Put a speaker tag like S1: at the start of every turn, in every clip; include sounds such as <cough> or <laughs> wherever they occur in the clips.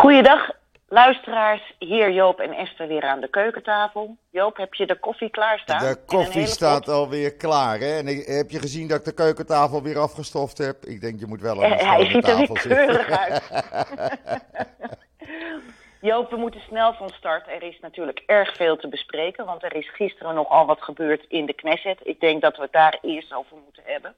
S1: Goeiedag, luisteraars. Hier Joop en Esther weer aan de keukentafel. Joop, heb je de koffie klaarstaan?
S2: De koffie staat
S1: pot?
S2: alweer klaar, hè? En ik- heb je gezien dat ik de keukentafel weer afgestoft heb? Ik denk, je moet wel aan een
S1: Eh, Hij
S2: schone
S1: ziet er weer keurig uit. <laughs> Joop, we moeten snel van start. Er is natuurlijk erg veel te bespreken, want er is gisteren nogal wat gebeurd in de Knesset. Ik denk dat we het daar eerst over moeten hebben.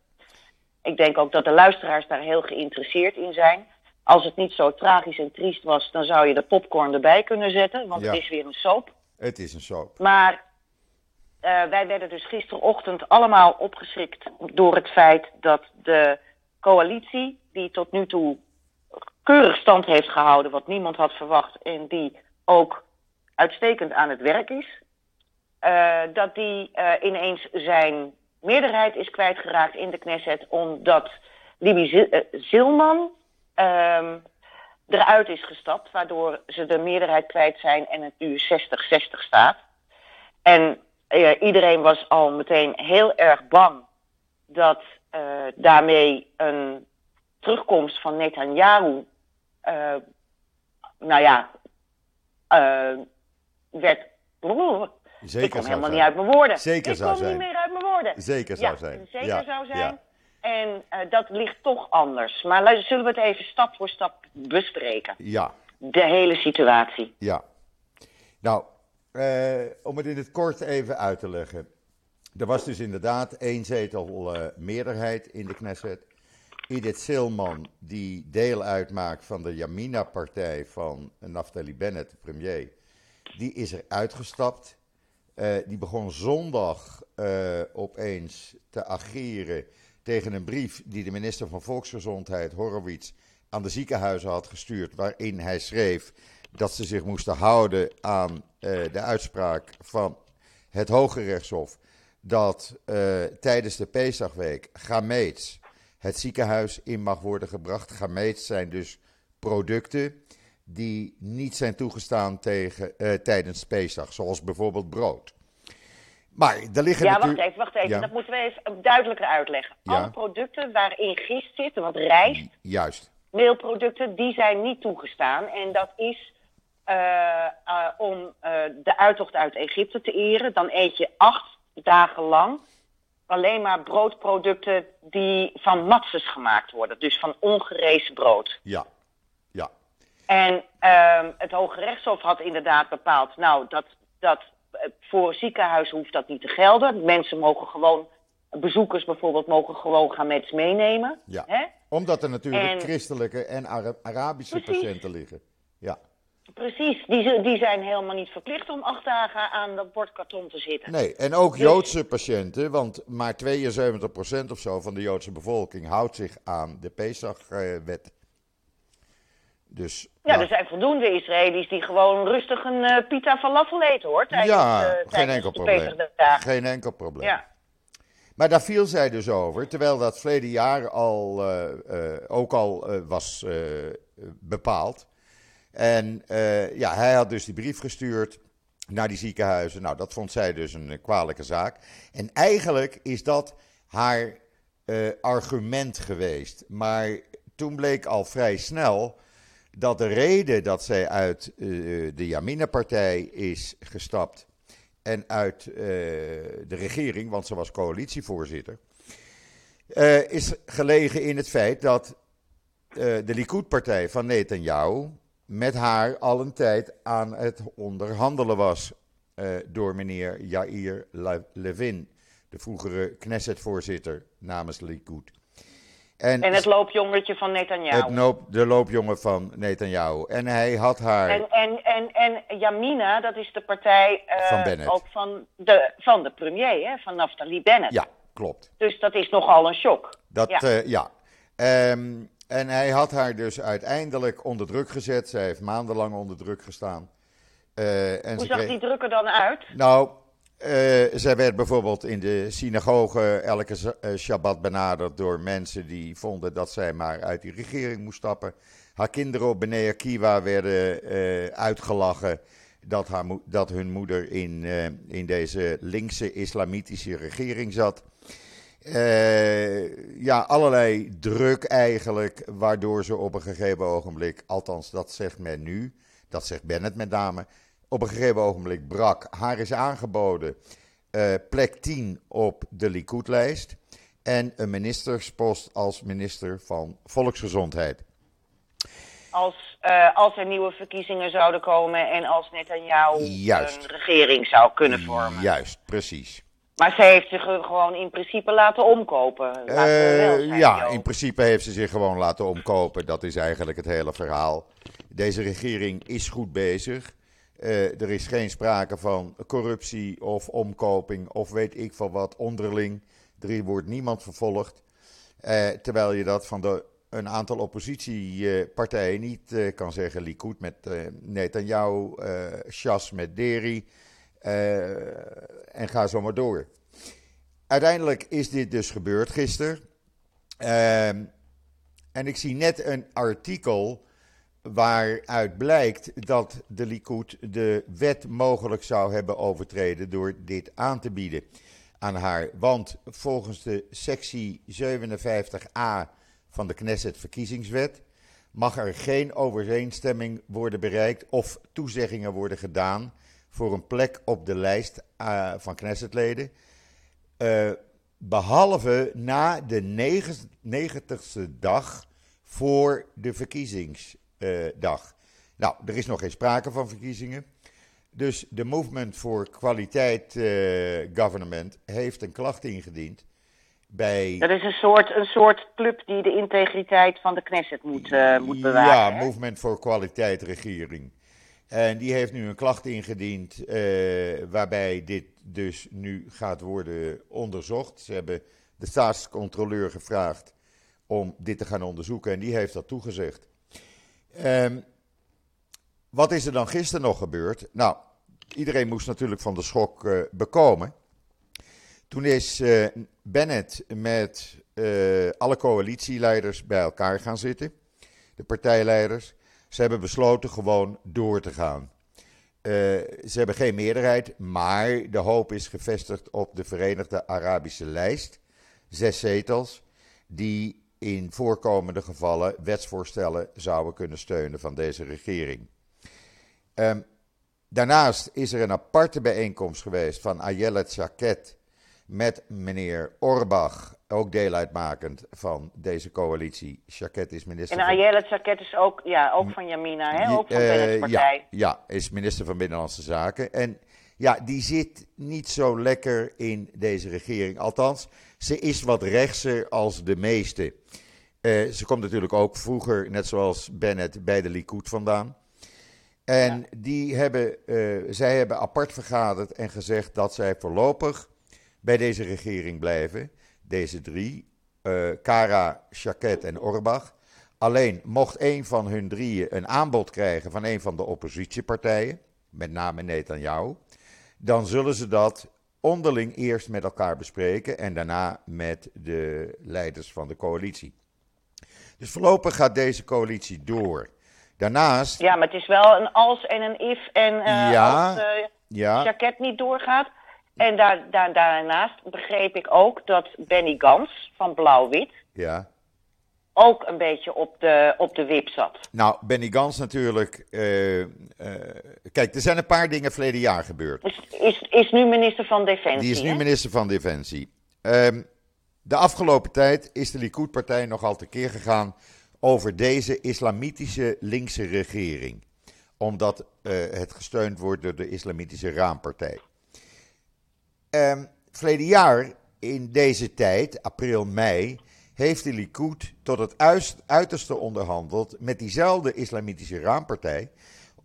S1: Ik denk ook dat de luisteraars daar heel geïnteresseerd in zijn. Als het niet zo tragisch en triest was, dan zou je de popcorn erbij kunnen zetten, want
S2: Ja.
S1: het is weer een soap.
S2: Het is een soap.
S1: Maar eh, wij werden dus gisterochtend allemaal opgeschrikt door het feit dat de coalitie, die tot nu toe keurig stand heeft gehouden, wat niemand had verwacht, en die ook uitstekend aan het werk is, eh, dat die eh, ineens zijn meerderheid is kwijtgeraakt in de Knesset, omdat Libi Zil- Zilman ehm, eruit is gestapt, waardoor ze de meerderheid kwijt zijn en het nu 60-60 staat. En eh, iedereen was al meteen heel erg bang dat eh, daarmee een terugkomst van Netanyahu, eh, nou ja, werd. ik
S2: Zeker
S1: kom
S2: zou
S1: helemaal
S2: zijn.
S1: niet uit mijn woorden.
S2: Zeker
S1: ik
S2: zou
S1: kom
S2: zijn.
S1: niet meer uit mijn woorden.
S2: Zeker zou zijn.
S1: Zeker
S2: Ja,
S1: zou zijn.
S2: ja.
S1: En eh, dat ligt toch anders. Maar zullen we het even stap voor stap bespreken?
S2: Ja,
S1: De hele situatie.
S2: ja. Nou, eh, om het in het kort even uit te leggen. Er was dus inderdaad één zetel meerderheid in de Knesset. Edith Silman, die deel uitmaakt van de Yamina-partij van Naftali Bennett, de premier, die is er uitgestapt. Eh, die begon zondag opeens te ageren tegen een brief die de minister van Volksgezondheid, Horowitz, aan de ziekenhuizen had gestuurd, waarin hij schreef dat ze zich moesten houden aan eh, de uitspraak van het Hoge Rechtshof dat eh, tijdens de Pesachweek gameets het ziekenhuis in mag worden gebracht. Gameets zijn dus producten die niet zijn toegestaan tegen, eh, tijdens Pesach, zoals bijvoorbeeld brood. Maar er liggen
S1: Ja, wacht
S2: natuurlijk...
S1: even, wacht even.
S2: Ja.
S1: Dat moeten we even duidelijker uitleggen.
S2: Ja.
S1: Alle producten waarin gist zit, wat rijst,
S2: Juist,
S1: meelproducten, die zijn niet toegestaan. En dat is eh, eh, om eh, de uittocht uit Egypte te eren. Dan eet je acht dagen lang alleen maar broodproducten die van matzes gemaakt worden. Dus van ongerezen brood.
S2: ja, ja,
S1: En ehm, het Hoge Rechtshof had inderdaad bepaald, nou, dat, dat voor een ziekenhuis hoeft dat niet te gelden. Mensen mogen gewoon, bezoekers bijvoorbeeld, mogen gewoon gaan met meenemen.
S2: ja.
S1: Hè?
S2: Omdat er natuurlijk
S1: En-
S2: christelijke en Ara- Arabische
S1: Precies.
S2: patiënten liggen. Ja.
S1: Precies, die, die zijn helemaal niet verplicht om acht dagen aan dat bord karton te zitten.
S2: Nee, en ook
S1: Dus-
S2: Joodse patiënten, want maar 72% of zo van de Joodse bevolking houdt zich aan de Pesach-wet. Dus,
S1: Ja, er zijn voldoende Israëli's die gewoon rustig een eh, pita falafel eten hoor. Tijdens,
S2: ja,
S1: eh,
S2: geen enkel probleem. Geen enkel probleem.
S1: Ja.
S2: Maar daar viel zij dus over, terwijl dat verleden jaar al, eh, ook al was bepaald. En ja, hij had dus die brief gestuurd naar die ziekenhuizen. Nou, dat vond zij dus een kwalijke zaak. En eigenlijk is dat haar argument geweest. Maar toen bleek al vrij snel dat de reden dat zij uit eh, de Jamina-partij is gestapt en uit eh, de regering, want ze was coalitievoorzitter, eh, is gelegen in het feit dat de Likud-partij van Netanyahu met haar al een tijd aan het onderhandelen was door meneer Yair Le- Levin, de vroegere Knesset-voorzitter namens Likud.
S1: En het loopjongetje van Netanyahu.
S2: het noop- de loopjongen van Netanyahu. En hij had haar.
S1: En, en, en, en Yamina, dat is de partij eh,
S2: Van Bennett.
S1: ook van de, van de premier, hè, van Naftali Bennett.
S2: Ja, klopt.
S1: Dus dat is nogal een shock.
S2: Dat,
S1: Ja.
S2: ja. ja. Ehm, en hij had haar dus uiteindelijk onder druk gezet. Zij heeft maandenlang onder druk gestaan. Eh, en
S1: Hoe zag
S2: kreeg-
S1: die druk er dan uit?
S2: Nou, eh, zij werd bijvoorbeeld in de synagoge elke eh, Shabbat benaderd door mensen die vonden dat zij maar uit die regering moest stappen. Haar kinderen op Bnei Akiva werden eh, uitgelachen dat, haar dat hun moeder in, eh, in deze linkse islamitische regering zat. Ja, allerlei druk eigenlijk, waardoor ze op een gegeven ogenblik, althans dat zegt men nu, dat zegt Bennett met name, op een gegeven ogenblik brak. Haar is aangeboden uh, plek 10 op de Likud-lijst en een ministerspost als minister van Volksgezondheid.
S1: Als, uh, als er nieuwe verkiezingen zouden komen en als Netanyahu een regering zou kunnen vormen.
S2: Juist, precies.
S1: Maar ze heeft zich gewoon in principe laten omkopen.
S2: Uh, ja, in principe heeft ze zich gewoon laten omkopen. Dat is eigenlijk het hele verhaal. Deze regering is goed bezig. Uh, er is geen sprake van corruptie of omkoping of weet ik van wat onderling. Er wordt niemand vervolgd. Uh, terwijl je dat van de, een aantal oppositiepartijen niet uh, kan zeggen. Likud met Netanyahu, Shas met Deri en ga zo maar door. Uiteindelijk is dit dus gebeurd gisteren. Ehm, en ik zie net een artikel waaruit blijkt dat de Likud de wet mogelijk zou hebben overtreden door dit aan te bieden aan haar. Want volgens de sectie 57a van de Knesset verkiezingswet mag er geen overeenstemming worden bereikt of toezeggingen worden gedaan voor een plek op de lijst uh, van Knessetleden. Uh, behalve na de 90ste dag voor de verkiezingsdag. nou, er is nog geen sprake van verkiezingen. Dus de Movement voor Kwaliteit uh, Government heeft een klacht ingediend. Bij...
S1: Dat is een soort, een soort club die de integriteit van de Knesset moet, uh, moet bewaren.
S2: Ja, Movement voor Kwaliteit Regering. En die heeft nu een klacht ingediend uh, waarbij dit dus nu gaat worden onderzocht. Ze hebben de staatscontroleur gevraagd om dit te gaan onderzoeken en die heeft dat toegezegd. Um, wat is er dan gisteren nog gebeurd? Nou, iedereen moest natuurlijk van de schok uh, bekomen. Toen is uh, Bennett met uh, alle coalitieleiders bij elkaar gaan zitten, de partijleiders. Ze hebben besloten gewoon door te gaan. Ze hebben geen meerderheid, maar de hoop is gevestigd op de Verenigde Arabische Lijst. Zes zetels, die in voorkomende gevallen wetsvoorstellen zouden kunnen steunen van deze regering. Um, daarnaast is er een aparte bijeenkomst geweest van Ayelet Shaket met meneer Orbach, ook deel uitmakend van deze coalitie. Shaket is minister.
S1: En Ayelet Shaket is ook, ja, ook van Jamina, hè? ook van de uh, partij.
S2: Ja, ja, is minister van Binnenlandse Zaken. En ja, die zit niet zo lekker in deze regering. Althans, ze is wat rechtser als de meeste. Uh, ze komt natuurlijk ook vroeger, net zoals Bennett, bij de Likud vandaan. En ja. die hebben, uh, zij hebben apart vergaderd en gezegd dat zij voorlopig bij deze regering blijven. Deze drie, uh, Kara, Shaket en Orbach. Alleen mocht een van hun drieën een aanbod krijgen van een van de oppositiepartijen, met name Netanyahu, dan zullen ze dat onderling eerst met elkaar bespreken en daarna met de leiders van de coalitie. Dus voorlopig gaat deze coalitie door. Daarnaast.
S1: Ja, maar het is wel een als en een if. En uh, ja, als uh, ja. Jacket niet doorgaat. En daar, daar, daarnaast begreep ik ook dat Benny Gans van Blauw-Wit.
S2: Ja.
S1: Ook een beetje op de, op de wip zat.
S2: Nou, Benny Gans natuurlijk. Uh, kijk, er zijn een paar dingen verleden jaar gebeurd.
S1: Is, is, is nu minister van Defensie.
S2: Die is nu
S1: hè?
S2: minister van Defensie. Um, de afgelopen tijd is de Likud-partij nogal tekeer gegaan over deze islamitische linkse regering. Omdat uh, het gesteund wordt door de islamitische raampartij. Um, verleden jaar, in deze tijd, april, mei, heeft de Likud tot het uiterste onderhandeld met diezelfde islamitische raampartij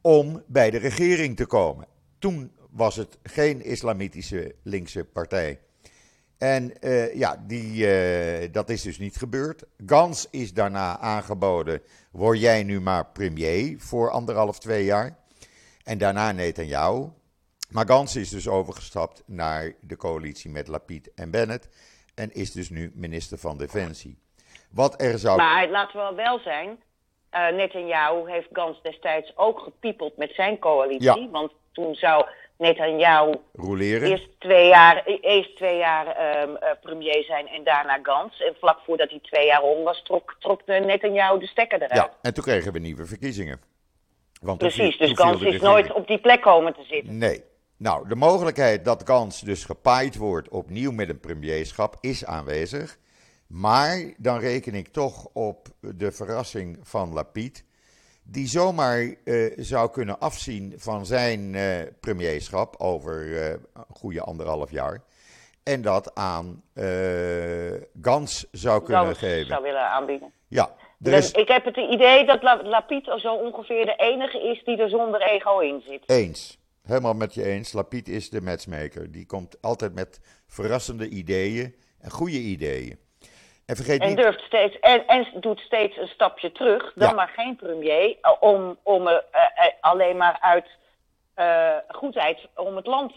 S2: om bij de regering te komen. Toen was het geen islamitische linkse partij. En uh, ja, die, uh, dat is dus niet gebeurd. Gans is daarna aangeboden, word jij nu maar premier voor anderhalf, twee jaar. En daarna Netanyahu. Maar Gans is dus overgestapt naar de coalitie met Lapid en Bennett. En is dus nu minister van Defensie. Wat er zou...
S1: Maar laten we wel zijn, uh, Netanyahu heeft Gans destijds ook gepiepeld met zijn coalitie. Ja. Want toen zou Netanyahu eerst twee jaar, eerst twee jaar ehm, eh, premier zijn en daarna Gans. En vlak voordat hij twee jaar om was, trok, trok de Netanyahu de stekker eruit.
S2: Ja, en toen kregen we nieuwe verkiezingen. Want
S1: Precies,
S2: viel-
S1: dus Gans is
S2: regering.
S1: nooit op die plek komen te zitten.
S2: Nee. Nou, de mogelijkheid dat Gans dus gepaaid wordt opnieuw met een premierschap is aanwezig. Maar dan reken ik toch op de verrassing van Lapid. Die zomaar eh, zou kunnen afzien van zijn eh, premierschap over eh, een goede anderhalf jaar. En dat aan Gans zou kunnen
S1: Gans
S2: geven.
S1: zou willen aanbieden.
S2: Ja, is
S1: Ik heb het idee dat La- Lapid zo ongeveer de enige is die er zonder ego in zit.
S2: eens. Helemaal met je eens. Lapid is de matchmaker. Die komt altijd met verrassende ideeën en goede ideeën. En vergeet
S1: En
S2: niet.
S1: durft steeds en, en doet steeds een stapje terug, dan
S2: Ja.
S1: maar geen premier, eh, om, om eh, eh, alleen maar uit goedheid om het land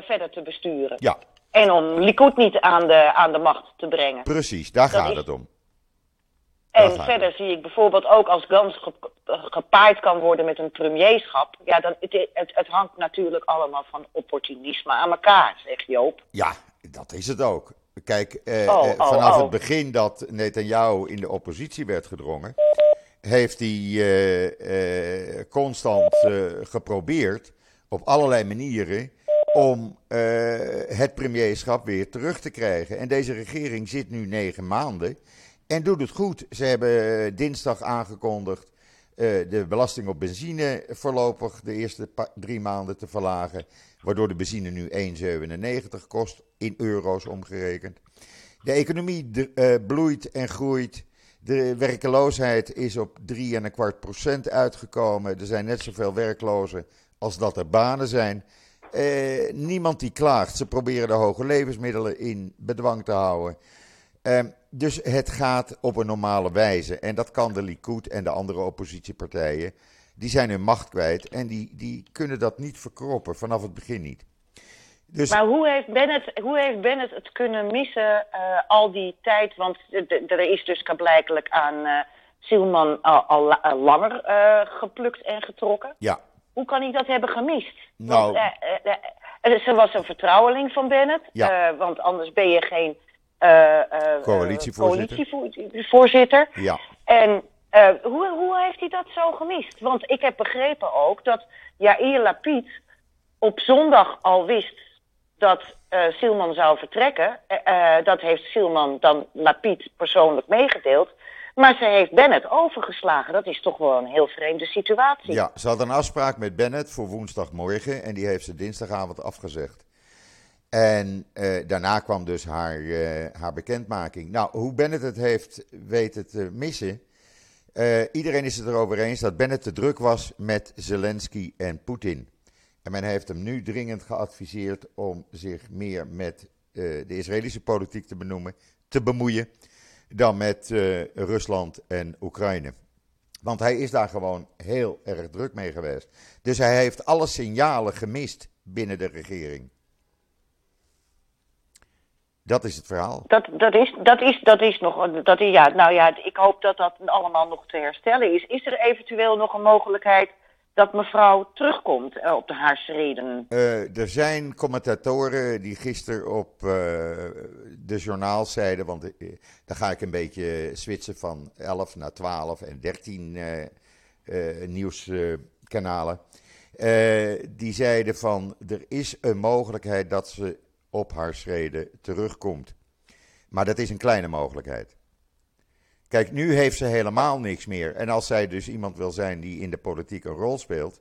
S1: verder te besturen.
S2: Ja,
S1: En om Likud niet aan de, aan de macht te brengen.
S2: precies. Daar
S1: Dat
S2: gaat
S1: is-
S2: het om.
S1: En verder zie ik bijvoorbeeld ook als Gans ge- gepaaid kan worden met een premierschap. Ja, dan, het, het, het hangt natuurlijk allemaal van opportunisme aan elkaar, zegt Joop.
S2: Ja, dat is het ook. Kijk, eh,
S1: Oh,
S2: eh,
S1: oh,
S2: vanaf
S1: oh.
S2: het begin dat Netanyahu in de oppositie werd gedrongen, heeft hij eh, eh, constant eh, geprobeerd op allerlei manieren om eh, het premierschap weer terug te krijgen. En deze regering zit nu negen maanden en doet het goed. Ze hebben dinsdag aangekondigd eh, de belasting op benzine voorlopig de eerste drie maanden te verlagen. Waardoor de benzine nu 1,97 kost, in euro's omgerekend. De economie eh, bloeit en groeit. De werkeloosheid is op 3,25 procent uitgekomen. Er zijn net zoveel werklozen als dat er banen zijn. Eh, niemand die klaagt. Ze proberen de hoge levensmiddelen in bedwang te houden. Dus het gaat op een normale wijze. En dat kan de Likud en de andere oppositiepartijen. Die zijn hun macht kwijt en die, die kunnen dat niet verkroppen, vanaf het begin niet. Dus
S1: Maar hoe heeft Bennett, hoe heeft Bennett het kunnen missen eh, al die tijd? Want er is dus blijkelijk aan eh Silman al, al langer eh, geplukt en getrokken.
S2: ja,
S1: Hoe kan hij dat hebben gemist?
S2: Nou-
S1: Want, eh, eh, eh, ze was een vertrouweling van Bennett.
S2: Ja.
S1: eh, want anders ben je geen eh, eh,
S2: Coalitievoorzitter.
S1: coalitievoorzitter.
S2: ja,
S1: En eh, hoe, hoe heeft hij dat zo gemist? Want ik heb begrepen ook dat Jair Lapid op zondag al wist dat eh Silman zou vertrekken. Eh, eh, dat heeft Silman dan Lapid persoonlijk meegedeeld. Maar ze heeft Bennett overgeslagen. Dat is toch wel een heel vreemde situatie.
S2: ja, ze had een afspraak met Bennett voor woensdagmorgen en die heeft ze dinsdagavond afgezegd. En eh, daarna kwam dus haar, eh, haar bekendmaking. Nou, hoe Bennett het heeft weten te missen. eh, iedereen is het erover eens dat Bennett te druk was met Zelensky en Poetin. En men heeft hem nu dringend geadviseerd om zich meer met de Israëlische politiek te, benoemen, te bemoeien dan met Rusland en Oekraïne. Want hij is daar gewoon heel erg druk mee geweest. Dus hij heeft alle signalen gemist binnen de regering. Dat is het verhaal.
S1: Dat, dat, is, dat, is, dat is nog. Dat is, ja, nou ja, ik hoop dat dat allemaal nog te herstellen is. Is er eventueel nog een mogelijkheid dat mevrouw terugkomt eh, op de haar schreden?
S2: Eh, er zijn commentatoren die gisteren op eh, de journaal zeiden, want dan ga ik een beetje switchen van 11 naar 12 en 13 eh, eh, nieuwskanalen. Die zeiden van er is een mogelijkheid dat ze op haar schreden terugkomt. Maar dat is een kleine mogelijkheid. Kijk, nu heeft ze helemaal niks meer. En als zij dus iemand wil zijn die in de politiek een rol speelt,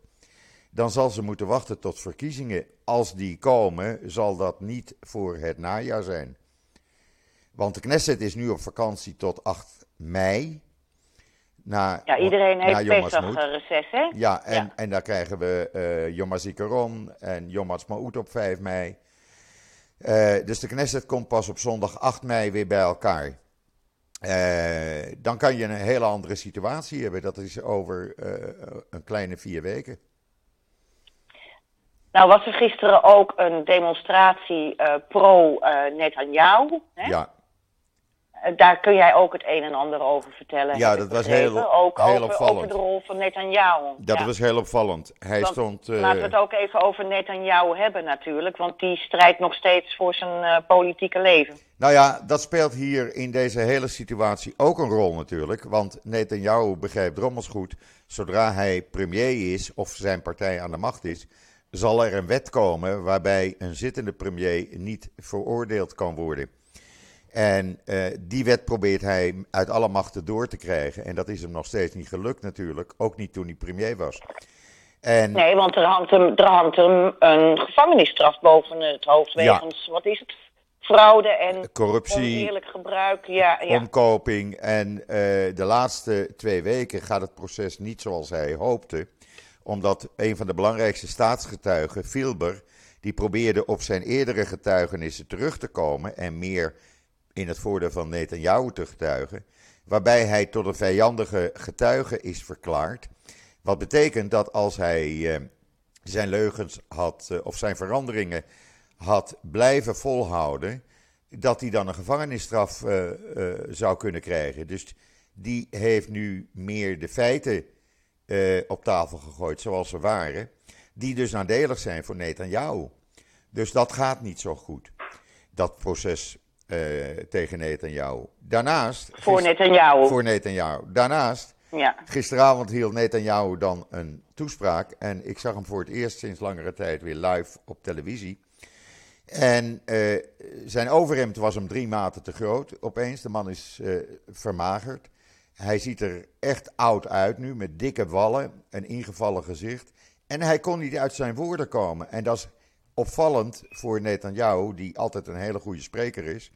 S2: dan zal ze moeten wachten tot verkiezingen. Als die komen, zal dat niet voor het najaar zijn. Want de Knesset is nu op vakantie tot 8 mei. Na,
S1: Ja, iedereen heeft
S2: Yom
S1: Pesach
S2: Ha'atzmaut.
S1: eh, reces, hè?
S2: Ja, en,
S1: Ja.
S2: en daar krijgen we eh Yom HaZikaron en Yom Ha'atzmaut op 5 mei. Eh, dus de Knesset komt pas op zondag 8 mei weer bij elkaar. Eh, dan kan je een hele andere situatie hebben. Dat is over eh, een kleine vier weken.
S1: Nou was er gisteren ook een demonstratie pro-Netanyahu. hè?
S2: Ja,
S1: daar kun jij ook het een en ander over vertellen.
S2: Ja, dat was
S1: begrepen.
S2: heel-
S1: ook
S2: heel
S1: over,
S2: opvallend.
S1: over de rol van Netanyahu.
S2: Dat
S1: Ja.
S2: was heel opvallend. Hij
S1: Want
S2: stond. eh,
S1: Laten we het ook even over Netanyahu hebben natuurlijk, want die strijdt nog steeds voor zijn eh, politieke leven.
S2: Nou ja, dat speelt hier in deze hele situatie ook een rol natuurlijk. Want Netanyahu begrijpt drommels goed. Zodra hij premier is of zijn partij aan de macht is, zal er een wet komen waarbij een zittende premier niet veroordeeld kan worden. En eh, die wet probeert hij uit alle machten door te krijgen. En dat is hem nog steeds niet gelukt natuurlijk. Ook niet toen hij premier was. En
S1: Nee, want er hangt hem, er hangt hem een gevangenisstraf boven het hoofd
S2: Ja.
S1: wegens, wat is het, fraude en
S2: corruptie,
S1: oneerlijk gebruik. Ja, ja.
S2: omkoping. En eh, de laatste twee weken gaat het proces niet zoals hij hoopte. Omdat een van de belangrijkste staatsgetuigen, Filber, die probeerde op zijn eerdere getuigenissen terug te komen en meer in het voordeel van Netanyahu te getuigen. Waarbij hij tot een vijandige getuige is verklaard. Wat betekent dat als hij eh, zijn leugens had, eh, of zijn veranderingen had blijven volhouden, dat hij dan een gevangenisstraf eh, zou kunnen krijgen. Dus die heeft nu meer de feiten op tafel gegooid zoals ze waren, die dus nadelig zijn voor Netanyahu. Dus dat gaat niet zo goed, dat proces tegen Netanyahu. Daarnaast...
S1: voor Netanyahu.
S2: Voor Netanyahu. Daarnaast
S1: Ja.
S2: Gisteravond hield Netanyahu dan een toespraak. En ik zag hem voor het eerst sinds langere tijd weer live op televisie. En eh, zijn overhemd was hem drie maten te groot. Opeens, de man is eh, vermagerd. Hij ziet er echt oud uit nu, met dikke wallen, een ingevallen gezicht. En hij kon niet uit zijn woorden komen. En dat is opvallend voor Netanyahu, die altijd een hele goede spreker is.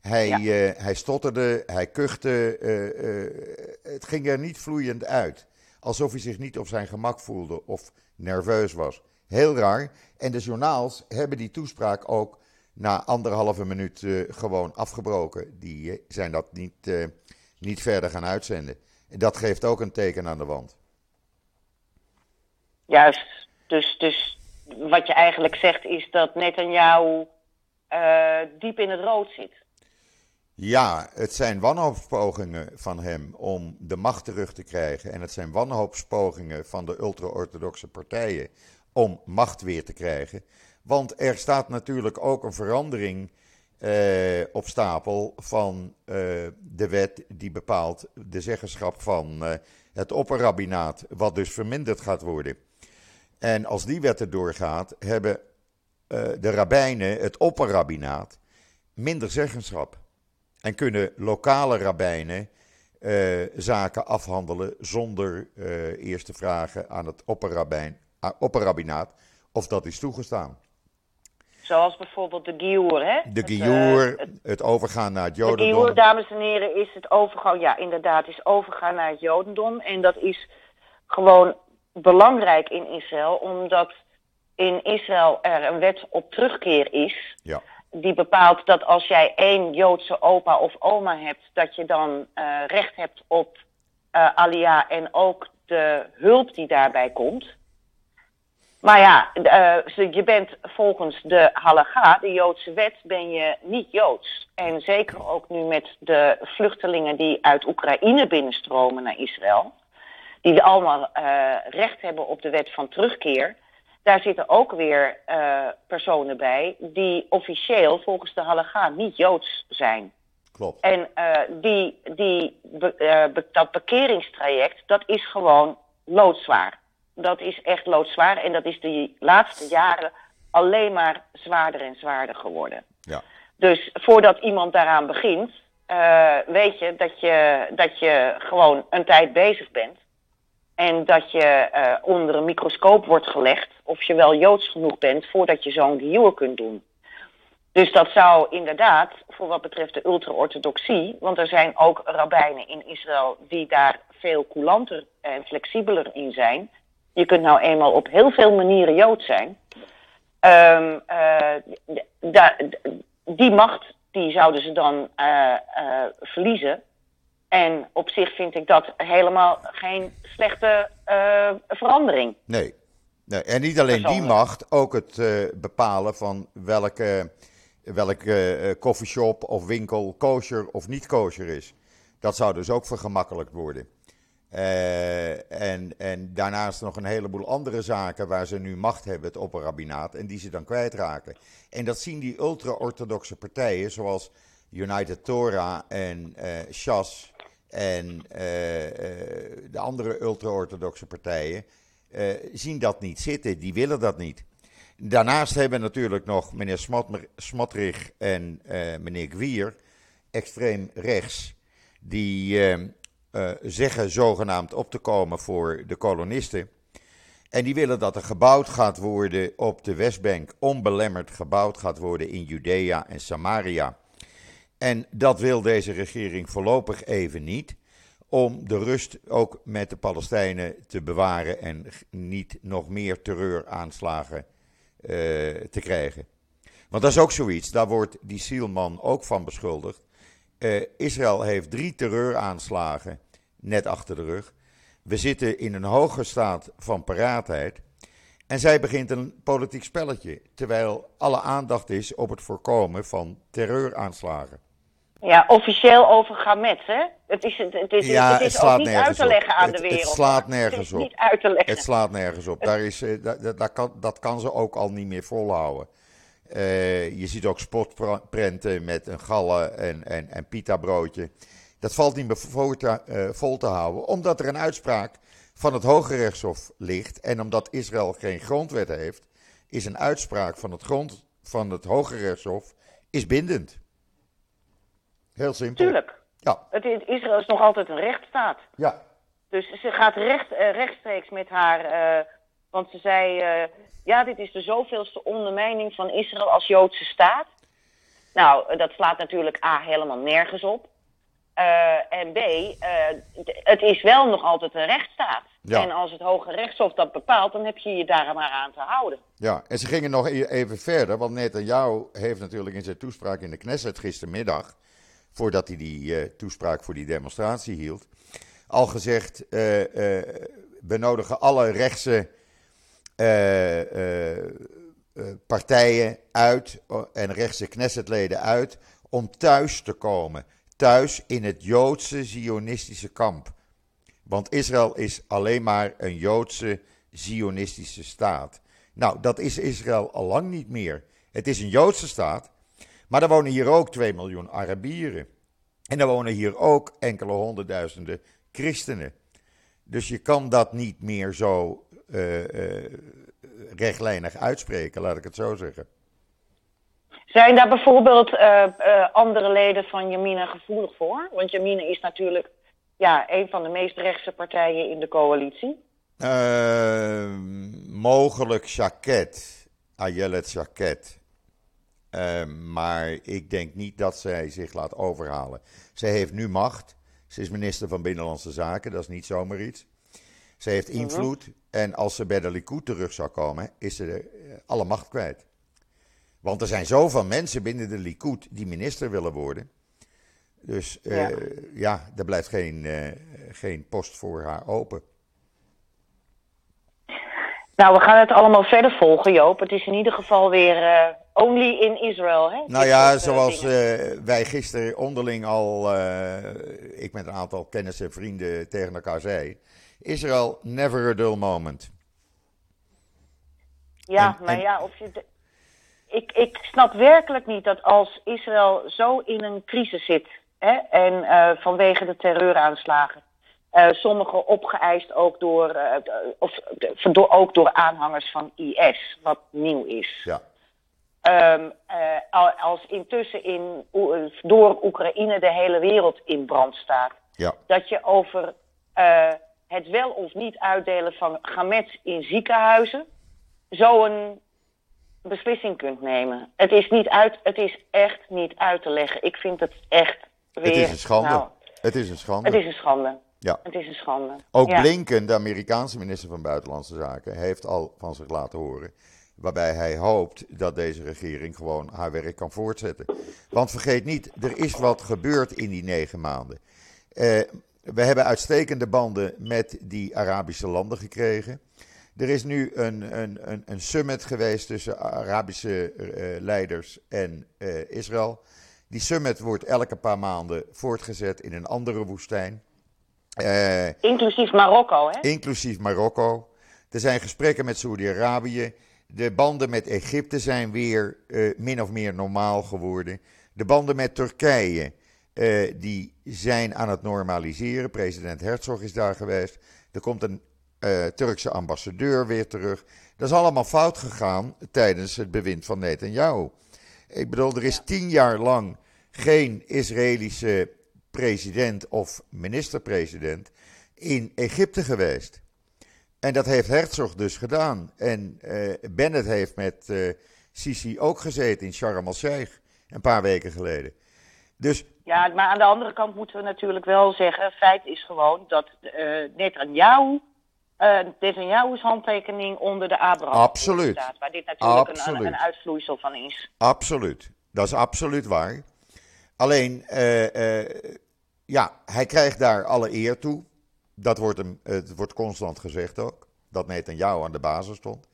S2: Hij,
S1: Ja.
S2: eh, hij stotterde, hij kuchte. eh, eh, het ging er niet vloeiend uit. Alsof hij zich niet op zijn gemak voelde of nerveus was. Heel raar. En de journaals hebben die toespraak ook na anderhalve minuut gewoon afgebroken. Die zijn dat niet, niet verder gaan uitzenden. En dat geeft ook een teken aan de wand.
S1: Juist. Dus, dus wat je eigenlijk zegt is dat Netanyahu eh, diep in het rood zit.
S2: Ja, het zijn wanhoopspogingen van hem om de macht terug te krijgen. En het zijn wanhoopspogingen van de ultra-orthodoxe partijen om macht weer te krijgen. Want er staat natuurlijk ook een verandering eh, op stapel van eh, de wet die bepaalt de zeggenschap van het opperrabbinaat, wat dus verminderd gaat worden. En als die wet er doorgaat, hebben eh, de rabbijnen, het opperrabbinaat, minder zeggenschap. En kunnen lokale rabbijnen eh, zaken afhandelen zonder eh, eerst te vragen aan het opperrabbijn, opperrabbinaat of dat is toegestaan.
S1: Zoals bijvoorbeeld de Giour, hè?
S2: De
S1: Het,
S2: Giour,
S1: het-
S2: het overgaan naar het
S1: De Giour,
S2: Jodendom.
S1: dames en heren, is het overgaan, ja inderdaad, is overgaan naar het Jodendom. En dat is gewoon belangrijk in Israël, omdat in Israël er een wet op terugkeer is.
S2: Ja,
S1: Die bepaalt dat als jij één Joodse opa of oma hebt, dat je dan eh, recht hebt op eh alia en ook de hulp die daarbij komt. Maar ja, eh, je bent volgens de halacha, de Joodse wet, ben je niet Joods. En zeker ook nu met de vluchtelingen die uit Oekraïne binnenstromen naar Israël, die allemaal eh, recht hebben op de wet van terugkeer. Daar zitten ook weer eh, personen bij die officieel volgens de halacha niet Joods zijn.
S2: klopt.
S1: En eh, die, die, be- be- dat bekeringstraject, dat is gewoon loodzwaar. Dat is echt loodzwaar en dat is de laatste jaren alleen maar zwaarder en zwaarder geworden.
S2: Ja.
S1: Dus voordat iemand daaraan begint, weet je dat, je dat je gewoon een tijd bezig bent. En dat je eh, onder een microscoop wordt gelegd of je wel joods genoeg bent voordat je zo'n giour kunt doen. Dus dat zou inderdaad, voor wat betreft de ultra-orthodoxie, want er zijn ook rabbijnen in Israël die daar veel coulanter en flexibeler in zijn. Je kunt nou eenmaal op heel veel manieren jood zijn. Ehm, eh, die macht die zouden ze dan eh, verliezen. En op zich vind ik dat helemaal geen slechte eh, verandering.
S2: Nee. nee. En niet alleen die macht, ook het eh, bepalen van welke welke coffeeshop of winkel kosher of niet kosher is. Dat zou dus ook vergemakkelijkt worden. en, en daarnaast nog een heleboel andere zaken waar ze nu macht hebben, het opperrabinaat, en die ze dan kwijtraken. En dat zien die ultra-orthodoxe partijen, zoals United Torah en Shas en de andere ultra-orthodoxe partijen, zien dat niet zitten. Die willen dat niet. Daarnaast hebben natuurlijk nog meneer Smotrich en meneer Gwier, extreem rechts, die zeggen zogenaamd op te komen voor de kolonisten. En die willen dat er gebouwd gaat worden op de Westbank, onbelemmerd gebouwd gaat worden in Judea en Samaria. En dat wil deze regering voorlopig even niet, om de rust ook met de Palestijnen te bewaren en niet nog meer terreuraanslagen uh, te krijgen. Want dat is ook zoiets, daar wordt die Sielman ook van beschuldigd. Uh, Israël heeft drie terreuraanslagen net achter de rug. We zitten in een hoge staat van paraatheid. En zij begint een politiek spelletje, terwijl alle aandacht is op het voorkomen van terreuraanslagen.
S1: Ja, officieel over Gamet, hè? Het is, het is, ja, het is het ook niet uit te leggen aan
S2: het,
S1: de wereld.
S2: Het slaat nergens op.
S1: Niet uit te leggen.
S2: Het slaat nergens op. Daar is, eh, dat, dat, kan, dat kan ze ook al niet meer volhouden. Uh, je ziet ook spotprenten met een gallen en, en, en pita broodje. Dat valt niet meer vol te, uh, vol te houden, omdat er een uitspraak van het Hoge Rechtshof ligt. En omdat Israël geen grondwet heeft, is een uitspraak van het, grond, van het Hoge Rechtshof is bindend. Heel simpel.
S1: Tuurlijk. Ja. Het, Israël is nog altijd een rechtsstaat.
S2: Ja.
S1: Dus ze gaat recht, uh, rechtstreeks met haar. Uh, want ze zei: uh, ja, dit is de zoveelste ondermijning van Israël als Joodse staat. Nou, dat slaat natuurlijk A helemaal nergens op. en B, het is wel nog altijd een rechtsstaat. Ja. En als het Hoge Rechtshof dat bepaalt, dan heb je je daar maar aan te houden.
S2: Ja, en ze gingen nog e-, even verder, want Netanyahu heeft natuurlijk in zijn toespraak in de Knesset gistermiddag voordat hij die uh, toespraak voor die demonstratie hield, al gezegd: uh, we nodigen alle rechtse partijen uit en rechtse Knessetleden uit om thuis te komen. Thuis in het Joodse Zionistische kamp. Want Israël is alleen maar een Joodse Zionistische staat. Nou, dat is Israël al lang niet meer. Het is een Joodse staat, maar er wonen hier ook 2 miljoen Arabieren. En er wonen hier ook enkele honderdduizenden christenen. Dus je kan dat niet meer zo uh, uh, rechtlijnig uitspreken, laat ik het zo zeggen.
S1: Zijn daar bijvoorbeeld uh, andere leden van Jamina gevoelig voor? Want Jamina is natuurlijk ja, een van de meest rechtse partijen in de coalitie.
S2: mogelijk Jacquet, Ayelet Jacquet. Ehm, maar ik denk niet dat zij zich laat overhalen. Zij heeft nu macht. Ze is minister van Binnenlandse Zaken, dat is niet zomaar iets. Ze heeft mhm. invloed. En als ze bij de Likud terug zou komen, is ze eh, alle macht kwijt. Want er zijn zoveel mensen binnen de Likud die minister willen worden. Dus uh, ja. ja, er blijft geen, uh, geen post voor haar open.
S1: Nou, we gaan het allemaal verder volgen, Joop. Het is in ieder geval weer only in Israel, hè?
S2: Nou ja, eh, zoals uh, wij gisteren onderling al, ik met een aantal kennissen en vrienden tegen elkaar zei. Israël, never a dull moment.
S1: Ja, en, maar en... ja, of je... De... Ik, ik snap werkelijk niet dat als Israël zo in een crisis zit... Hè, en vanwege de terreuraanslagen uh, sommige opgeëist ook door, uh, of, door, ook door aanhangers van IS, wat nieuw is.
S2: Ja.
S1: Um, uh, als intussen in, door Oekraïne de hele wereld in brand staat.
S2: Ja.
S1: Dat je over het wel of niet uitdelen van gamets in ziekenhuizen zo een beslissing kunt nemen. Het is, niet uit, het is echt niet uit te leggen. Ik vind het echt weer... Het
S2: is een schande. Nou, het is een schande.
S1: Het is een schande.
S2: Ja.
S1: Het is een schande.
S2: Ook Blinken, de Amerikaanse minister van Buitenlandse Zaken, heeft al van zich laten horen. Waarbij hij hoopt dat deze regering gewoon haar werk kan voortzetten. Want vergeet niet, er is wat gebeurd in die negen maanden. Uh, we hebben uitstekende banden met die Arabische landen gekregen. Er is nu een, een, een, een summit geweest tussen Arabische uh, leiders en uh, Israël. Die summit wordt elke paar maanden voortgezet in een andere woestijn.
S1: Inclusief Marokko, hè?
S2: Inclusief Marokko. Er zijn gesprekken met Saoedi-Arabië. De banden met Egypte zijn weer min of meer normaal geworden. De banden met Turkije die zijn aan het normaliseren. President Herzog is daar geweest. Er komt een uh, Turkse ambassadeur weer terug. Dat is allemaal fout gegaan tijdens het bewind van Netanyahu. Ik bedoel, er is tien jaar lang geen Israëlische president of minister-president in Egypte geweest. En dat heeft Herzog dus gedaan. En uh, Bennett heeft met uh, Sisi ook gezeten in Sharm el-Sheikh een paar weken geleden. Dus
S1: ja, maar aan de andere kant moeten we natuurlijk wel zeggen: feit is gewoon dat uh, Netanyahu uh, Netanyahu's handtekening onder de Abraham
S2: Absoluut.
S1: staat. Waar dit natuurlijk Een, een, uitvloeisel van is.
S2: Absoluut. Dat is absoluut waar. Alleen, uh, uh, ja, hij krijgt daar alle eer toe. Dat wordt, hem, het wordt constant gezegd ook. Dat Netanyahu aan de basis stond.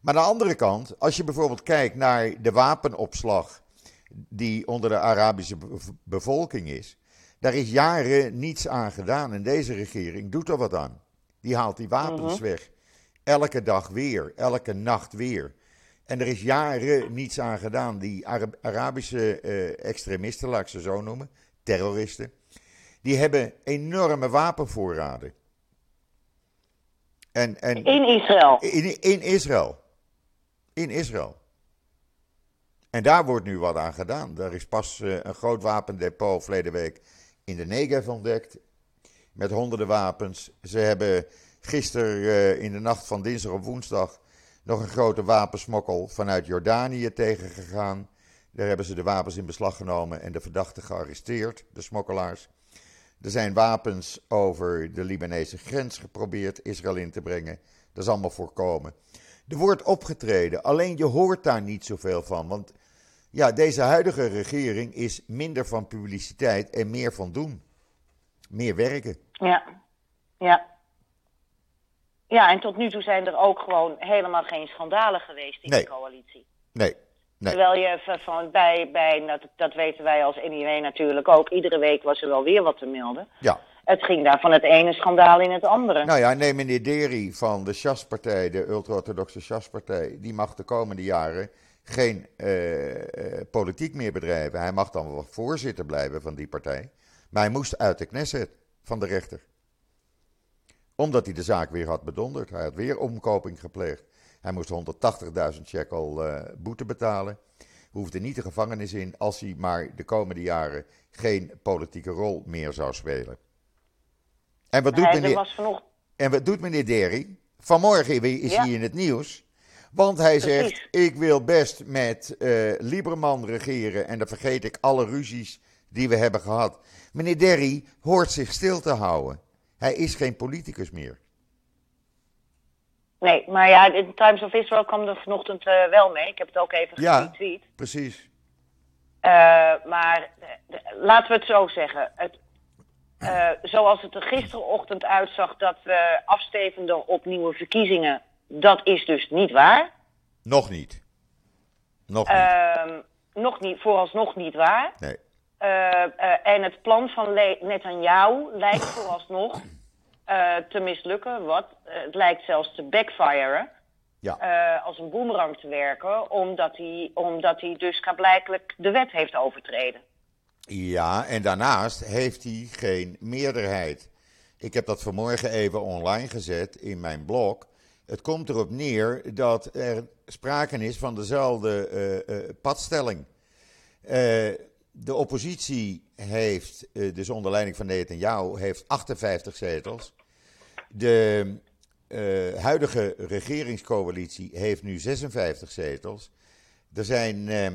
S2: Maar aan de andere kant, als je bijvoorbeeld kijkt naar de wapenopslag die onder de Arabische bevolking is, daar is jaren niets aan gedaan. En deze regering doet er wat aan. Die haalt die wapens mhm. weg. Elke dag weer, elke nacht weer. En er is jaren niets aan gedaan. Die Arabische uh, extremisten, laat ik ze zo noemen, terroristen, die hebben enorme wapenvoorraden.
S1: En, en in Israël?
S2: In, in Israël. In Israël. En daar wordt nu wat aan gedaan. Er is pas uh, een groot wapendepot verleden week in de Negev ontdekt met honderden wapens. Ze hebben gisteren uh, in de nacht van dinsdag op woensdag nog een grote wapensmokkel vanuit Jordanië tegengegaan. Daar hebben ze de wapens in beslag genomen en de verdachten gearresteerd, de smokkelaars. Er zijn wapens over de Libanese grens geprobeerd Israël in te brengen. Dat is allemaal voorkomen. Er wordt opgetreden, alleen je hoort daar niet zoveel van. Want ja, deze huidige regering is minder van publiciteit en meer van doen meer werken.
S1: Ja, ja. Ja, en tot nu toe zijn er ook gewoon helemaal geen schandalen geweest in de coalitie.
S2: Nee. Nee.
S1: Terwijl je van bij, bij dat, dat weten wij als NIW natuurlijk ook, iedere week was er wel weer wat te melden.
S2: Ja.
S1: Het ging daar van het ene schandaal in het andere.
S2: Nou ja, neem meneer Deri van de Sjaspartij, de ultra-orthodoxe Sjaspartij, die mag de komende jaren geen uh, uh, politiek meer bedrijven. Hij mag dan wel voorzitter blijven van die partij. Maar hij moest uit de Knesset van de rechter. Omdat hij de zaak weer had bedonderd. Hij had weer omkoping gepleegd. Hij moest 180.000 shekel uh, boete betalen. Hoefde niet de gevangenis in als hij maar de komende jaren geen politieke rol meer zou spelen. En wat doet, meneer, en wat doet meneer Derry? Vanmorgen is hij in het nieuws. Want hij zegt: Ik wil best met uh, Lieberman regeren. En dan vergeet ik alle ruzies die we hebben gehad. Meneer Derry hoort zich stil te houden. Hij is geen politicus meer.
S1: Nee, maar ja, in Times of Israel kwam er vanochtend uh, wel mee. Ik heb het ook even
S2: ja, getweet. precies.
S1: Uh, maar uh, laten we het zo zeggen. Het, zoals het er gisterochtend uitzag dat we afstevenden op nieuwe verkiezingen, dat is dus niet waar.
S2: Nog niet. Nog niet.
S1: Ehm, nog niet, vooralsnog niet waar.
S2: Nee.
S1: En het plan van Netanyahu lijkt vooralsnog uh, te mislukken. Wat? het lijkt zelfs te backfiren.
S2: Ja.
S1: als een boemerang te werken, omdat hij, omdat hij dus blijkelijk de wet heeft overtreden.
S2: Ja, en daarnaast heeft hij geen meerderheid. Ik heb dat vanmorgen even online gezet in mijn blog. Het komt erop neer dat er sprake is van dezelfde padstelling. Uh, de oppositie heeft, dus onder leiding van Netanyahu, heeft 58 zetels. De uh, huidige regeringscoalitie heeft nu 56 zetels. Er zijn uh,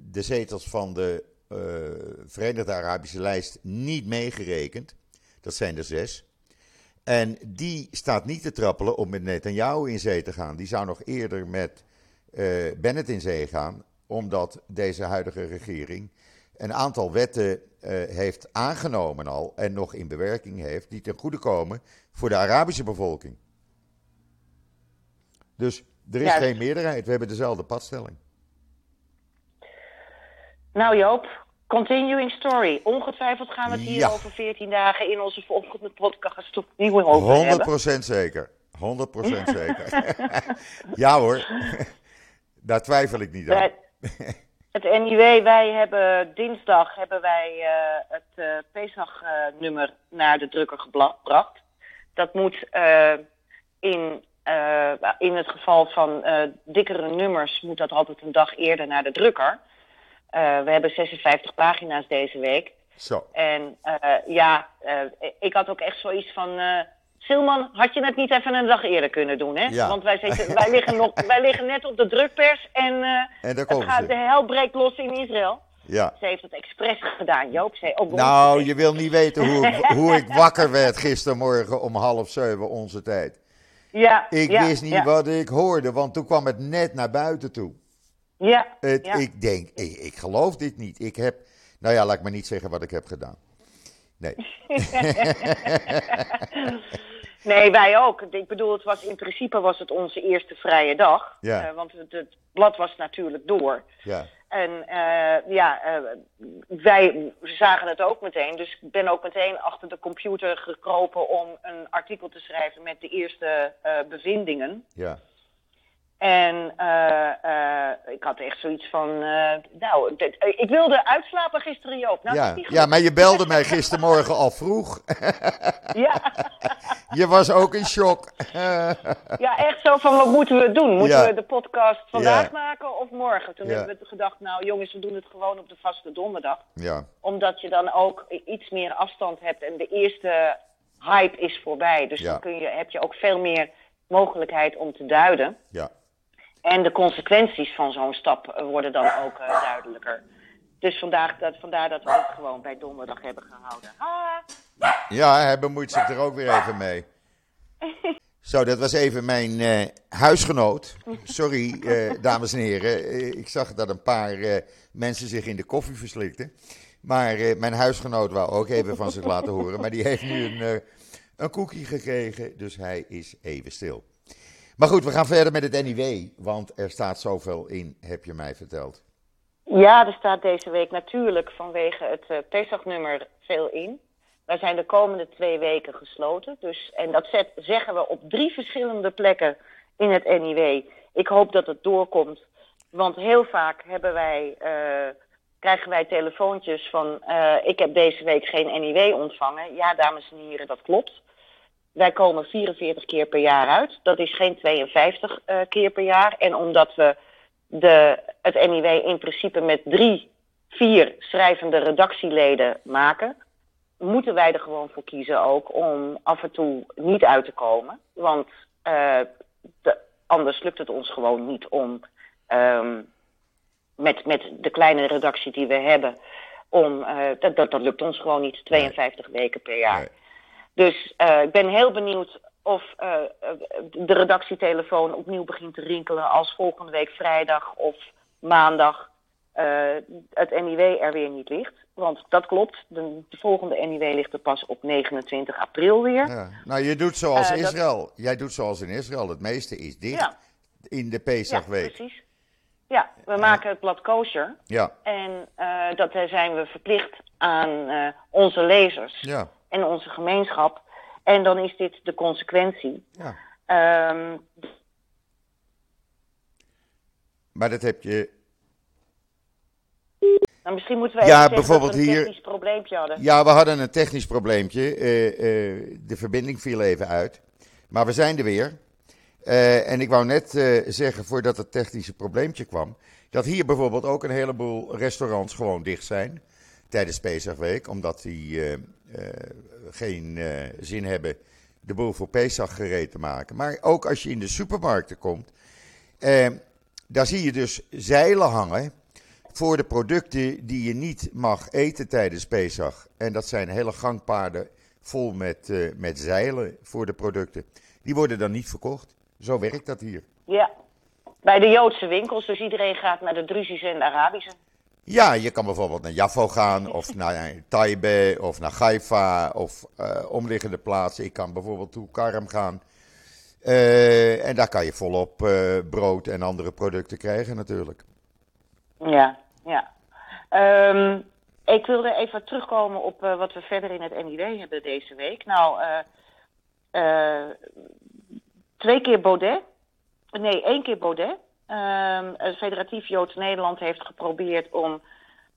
S2: de zetels van de Verenigde Arabische lijst niet meegerekend. Dat zijn er zes. En die staat niet te trappelen om met Netanyahu in zee te gaan. Die zou nog eerder met Bennett in zee gaan omdat deze huidige regering een aantal wetten uh, heeft aangenomen al en nog in bewerking heeft, die ten goede komen voor de Arabische bevolking. Dus er is geen meerderheid. We hebben dezelfde padstelling.
S1: Nou Joop, continuing story. Ongetwijfeld gaan we het hier
S2: Ja.
S1: over 14 dagen in onze volgende podcast opnieuw over hebben.
S2: 100% zeker. 100% zeker. <laughs> ja hoor. Daar twijfel ik niet aan.
S1: Het NIW, wij hebben dinsdag hebben wij eh, het eh Pesach-nummer naar de drukker gebracht. Dat moet eh, in, in het geval van dikkere nummers moet dat altijd een dag eerder naar de drukker. We hebben 56 pagina's deze week.
S2: Zo.
S1: En ja, ik had ook echt zoiets van. Silman, had je het niet even een dag eerder kunnen doen, hè?
S2: Ja.
S1: Want wij, zitten, wij, liggen nog, <laughs> wij liggen net op de drukpers en, eh,
S2: En daar
S1: het gaat,
S2: ze.
S1: de hel breekt los in Israël.
S2: Ja.
S1: Ze heeft het expres gedaan, Joop. Ze, ook
S2: Nou, je wil niet weten hoe, ik- <laughs> hoe ik wakker werd gistermorgen om half zeven onze tijd.
S1: ja,
S2: Ik
S1: ja,
S2: wist niet
S1: ja,
S2: wat ik hoorde, want toen kwam het net naar buiten toe.
S1: Ja,
S2: Het,
S1: ja.
S2: Ik denk, ik, ik geloof dit niet. Ik heb, nou ja, laat ik maar niet zeggen wat ik heb gedaan. Nee. <laughs>
S1: Nee, wij ook. Ik bedoel, het was, in principe was het onze eerste vrije dag.
S2: Ja.
S1: Eh, want het, het blad was natuurlijk door.
S2: Ja.
S1: En eh, ja, eh, wij zagen het ook meteen. Dus ik ben ook meteen achter de computer gekropen om een artikel te schrijven met de eerste bevindingen.
S2: Ja.
S1: En eh, eh, ik had echt zoiets van, eh, nou, dit- ik wilde uitslapen gisteren, Joop. Nou,
S2: Ja. maar je belde mij gistermorgen al vroeg. <laughs>
S1: ja. <laughs>
S2: Je was ook in shock. <laughs>
S1: ja, echt zo van, wat moeten we doen? Moeten
S2: Ja.
S1: we de podcast vandaag
S2: Ja.
S1: maken of morgen? Toen hebben we gedacht, nou jongens, we doen het gewoon op de vaste donderdag.
S2: Ja.
S1: Omdat je dan ook iets meer afstand hebt en de eerste hype is voorbij. Dus dan kun je, heb je ook veel meer mogelijkheid om te duiden.
S2: Ja.
S1: En de consequenties van zo'n stap worden dan ook eh, duidelijker. Dus vandaag, dat, vandaar dat we het gewoon bij donderdag hebben gehouden. Ah.
S2: Ja, hij bemoeit zich er ook weer even mee. <laughs> Zo, dat was even mijn eh, huisgenoot. Sorry, eh, dames en heren. Ik zag dat een paar mensen zich in de koffie verslikten. Maar mijn huisgenoot wou ook even van zich laten horen. Maar die heeft nu een, een koekje gekregen, dus hij is even stil. Maar goed, we gaan verder met het NIW, want er staat zoveel in, heb je mij verteld.
S1: Ja, er staat deze week natuurlijk vanwege het eh Pesach-nummer veel in. Wij zijn de komende twee weken gesloten. Dus, en dat zet, zeggen we op drie verschillende plekken in het NIW. Ik hoop dat het doorkomt. Want heel vaak hebben wij, eh, krijgen wij telefoontjes van... eh, ik heb deze week geen NIW ontvangen. Ja, dames en heren, dat klopt. Wij komen 44 keer per jaar uit. Dat is geen 52 eh, keer per jaar. En omdat we de, het NIW in principe met drie, vier schrijvende redactieleden maken, moeten wij er gewoon voor kiezen ook om af en toe niet uit te komen. Want eh, de, anders lukt het ons gewoon niet om ehm, met, met de kleine redactie die we hebben, om, eh, dat, dat, lukt ons gewoon niet, 52 weken per jaar. Dus eh, ik ben heel benieuwd of eh, eh, de redactietelefoon opnieuw begint te rinkelen als volgende week vrijdag of maandag het NIW er weer niet ligt. Want dat klopt, de, de volgende NIW ligt er pas op 29 april weer.
S2: Ja. Nou, je doet zoals
S1: dat-
S2: Israël. Jij doet zoals in Israël. Het meeste is dicht
S1: Ja.
S2: in de
S1: Ja,
S2: Pesachweek.
S1: precies. Ja, we maken het blad kosher.
S2: Ja,
S1: En eh, dat zijn we verplicht aan onze lezers
S2: ja,
S1: en onze gemeenschap. En dan is dit de consequentie.
S2: ja.
S1: Ehm,
S2: Maar dat heb je.
S1: nou, misschien moeten we
S2: Ja,
S1: even zeggen
S2: bijvoorbeeld
S1: dat we een
S2: hier-
S1: technisch probleempje hadden.
S2: Ja, we hadden een technisch probleempje. Eh, eh, de verbinding viel even uit. Maar we zijn er weer. Eh, en ik wou net zeggen, voordat het technische probleempje kwam, dat hier bijvoorbeeld ook een heleboel restaurants gewoon dicht zijn tijdens Pesachweek, omdat die eh, eh, geen eh, zin hebben de boel voor Pesach gereed te maken. Maar ook als je in de supermarkten komt, daar zie je dus zeilen hangen voor de producten die je niet mag eten tijdens Pesach. En dat zijn hele gangpaden vol met, met zeilen voor de producten. Die worden dan niet verkocht. Zo werkt dat hier.
S1: Ja, bij de Joodse winkels. Dus iedereen gaat naar de Druzi's en de Arabische.
S2: Ja, je kan bijvoorbeeld naar Jaffo gaan, of naar Taibe, of naar Haifa, of eh, omliggende plaatsen. Ik kan bijvoorbeeld toe Karm gaan. Eh, en daar kan je volop eh, brood en andere producten krijgen natuurlijk.
S1: Ja, ja. Ehm, ik wilde even terugkomen op wat we verder in het NIW hebben deze week. Nou, twee keer Baudet. Nee, één keer Baudet. Ehm, het Federatief Joods Nederland heeft geprobeerd om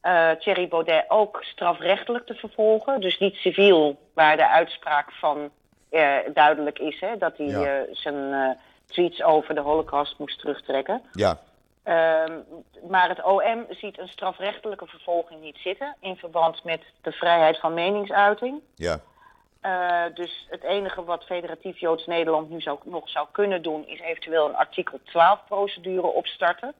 S1: eh, Thierry Baudet ook strafrechtelijk te vervolgen. Dus niet civiel, waar de uitspraak van eh, duidelijk is hè, dat hij
S2: Ja.
S1: eh, zijn tweets over de Holocaust moest terugtrekken.
S2: Ja,
S1: Ehm, maar het OM ziet een strafrechtelijke vervolging niet zitten in verband met de vrijheid van meningsuiting.
S2: ja,
S1: Eh, dus het enige wat Federatief Joods Nederland nu zou, nog zou kunnen doen, is eventueel een artikel 12-procedure opstarten.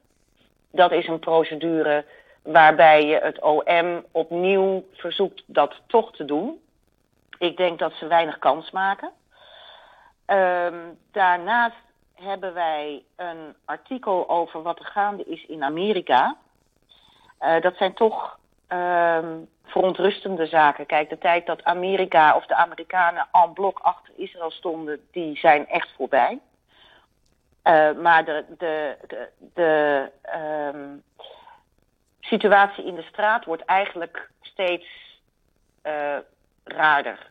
S1: Dat is een procedure waarbij je het OM opnieuw verzoekt dat toch te doen. Ik denk dat ze weinig kans maken. Ehm, daarnaast hebben wij een artikel over wat er gaande is in Amerika. Eh, dat zijn toch ehm, verontrustende zaken. Kijk, de tijd dat Amerika of de Amerikanen en blok achter Israël stonden, die zijn echt voorbij. Eh, maar de, de, de, de ehm, situatie in de straat wordt eigenlijk steeds eh, raarder.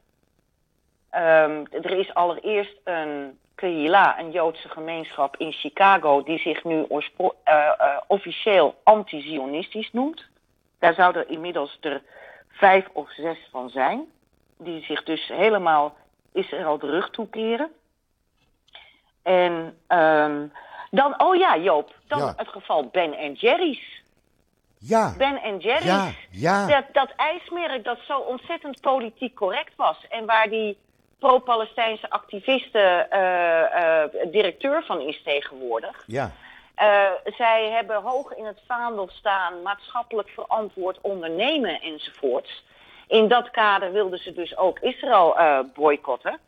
S1: Ehm, er is allereerst een Kehila, een Joodse gemeenschap in Chicago, die zich nu eh, officieel anti-Zionistisch noemt. Daar zouden er inmiddels er vijf of zes van zijn, die zich dus helemaal Israël de rug toekeren. En ehm, dan, oh ja, Joop, dan
S2: Ja.
S1: het geval Ben en Jerry's.
S2: ja,
S1: Ben en Jerry's.
S2: ja, ja,
S1: Dat, dat ijsmerk dat zo ontzettend politiek correct was. En waar die pro-Palestijnse activisten eh, eh, directeur van is tegenwoordig.
S2: ja,
S1: Eh, zij hebben hoog in het vaandel staan maatschappelijk verantwoord ondernemen enzovoorts. In dat kader wilden ze dus ook Israël eh boycotten.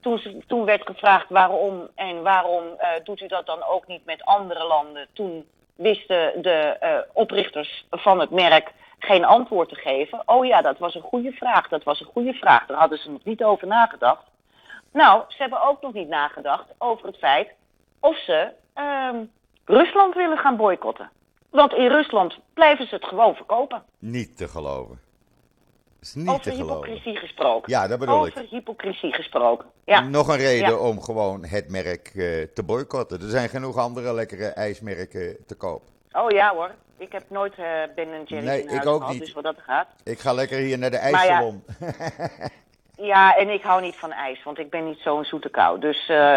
S1: Toen, toen werd gevraagd waarom en waarom eh, doet u dat dan ook niet met andere landen. Toen wisten de oprichters van het merk geen antwoord te geven. Oh ja, dat was een goede vraag. Dat was een goede vraag. Daar hadden ze nog niet over nagedacht. Nou, ze hebben ook nog niet nagedacht over het feit of ze ehm, Rusland willen gaan boycotten. Want in Rusland blijven ze het gewoon verkopen.
S2: niet te geloven. Is niet
S1: Over
S2: te geloven.
S1: hypocrisie gesproken.
S2: Ja, dat bedoel ik.
S1: Over hypocrisie gesproken. Ja.
S2: Nog een reden
S1: Ja.
S2: om gewoon het merk eh, te boycotten. Er zijn genoeg andere lekkere ijsmerken te koop.
S1: Oh ja hoor. Ik heb nooit eh Ben Jerry's
S2: Nee,
S1: in
S2: ik
S1: huis
S2: ook
S1: gehad,
S2: niet.
S1: dus wat dat gaat.
S2: Ik ga lekker hier naar de
S1: Maar ja,
S2: ijssalon. <laughs>
S1: Ja, en ik hou niet van ijs, want ik ben niet zo'n zoete kou. Dus eh,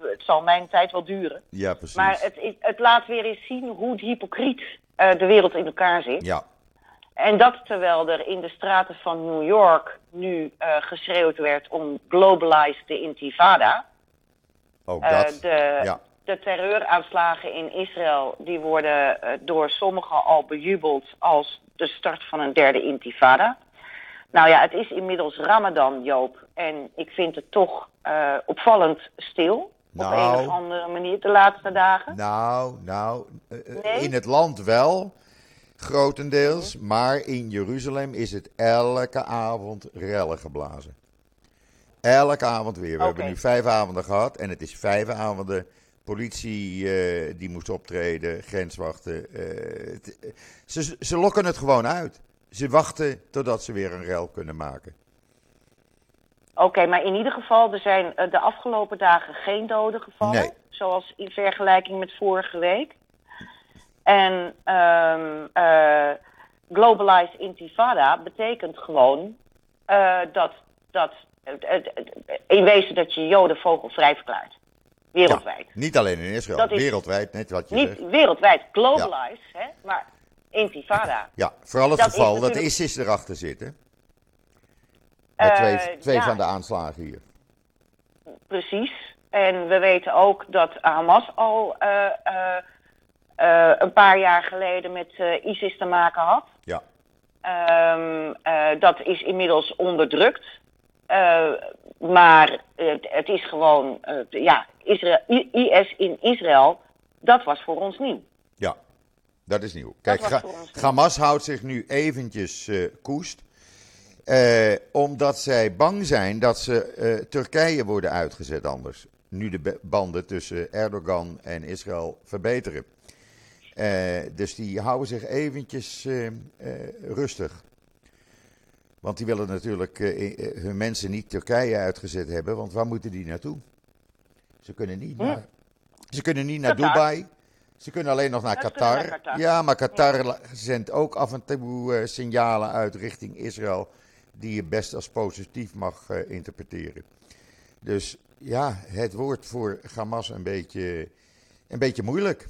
S1: het zal mijn tijd wel duren.
S2: Ja, precies.
S1: Maar het, is- het laat weer eens zien hoe hypocriet eh, de wereld in elkaar zit.
S2: Ja,
S1: En dat terwijl er in de straten van New York nu eh, geschreeuwd werd om globalize de intifada.
S2: ook
S1: Eh,
S2: dat.
S1: de,
S2: Ja.
S1: de terreuraanslagen in Israël die worden door sommigen al bejubeld als de start van een derde intifada. Nou ja, het is inmiddels Ramadan, Joop. En ik vind het toch eh, opvallend stil.
S2: Nou.
S1: Op een of andere manier de laatste dagen.
S2: Nou, nou, eh, eh,
S1: Nee?
S2: in het land wel, grotendeels. Maar in Jeruzalem is het elke avond rellen geblazen. Elke avond weer. We hebben nu vijf avonden gehad en het is vijf avonden. Politie die moest optreden, grenswachten. ze, ze lokken het gewoon uit. Ze wachten totdat ze weer een rel kunnen maken.
S1: Oké, maar in ieder geval, er zijn eh, de afgelopen dagen geen doden gevallen.
S2: Nee.
S1: Zoals in vergelijking met vorige week. En ehm eh, Globalized Intifada betekent gewoon eh, dat, dat in wezen dat je Joden vogelvrij verklaart. Wereldwijd.
S2: Niet alleen in Israël,
S1: Dat
S2: wereldwijd, net wat je
S1: Niet
S2: zegt.
S1: wereldwijd, globalized, hè, maar Intifada.
S2: Ja, vooral het
S1: Dat is
S2: geval dat ISIS erachter zit. Hè? Met
S1: Eh,
S2: twee twee
S1: ja.
S2: van de aanslagen hier.
S1: Precies. En we weten ook dat Hamas al eh, eh, een paar jaar geleden met ISIS te maken had.
S2: Ja.
S1: Ehm, eh, dat is inmiddels onderdrukt. Maar het, het is gewoon, ja, Israël, IS in Israël, dat was voor ons nieuw.
S2: Dat is nieuw. Kijk, Ga-. Hamas houdt zich nu eventjes eh, koest. eh, omdat zij bang zijn dat ze eh, Turkije worden uitgezet anders. nu de banden tussen Erdogan en Israël verbeteren. Dus die houden zich eventjes rustig. Want die willen natuurlijk hun mensen niet Turkije uitgezet hebben, want waar moeten die naartoe? Ze kunnen niet, naar, ze kunnen niet naar Dubai. Ze kunnen alleen nog naar Qatar. Ja, maar Qatar ja. zendt ook af en toe signalen uit richting Israël die je best als positief mag interpreteren. Dus ja, het wordt voor Hamas een beetje, een beetje moeilijk.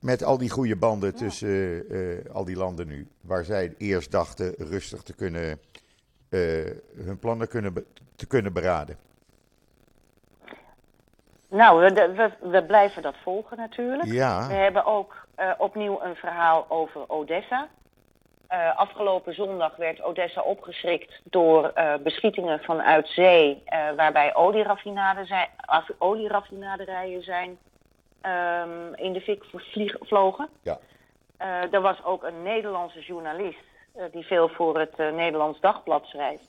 S2: Met al die goede banden tussen uh, al die landen nu. Waar zij eerst dachten rustig te kunnen, uh, hun plannen kunnen, te kunnen beraden.
S1: Nou, we, we, we, blijven dat volgen natuurlijk.
S2: Ja.
S1: We hebben ook uh, opnieuw een verhaal over Odessa. Uh, afgelopen zondag werd Odessa opgeschrikt door uh, beschietingen vanuit zee, waarbij olieraffinaderijen zijn um, in de fik vlogen.
S2: Ja.
S1: er was ook een Nederlandse journalist die veel voor het Nederlands Dagblad schrijft,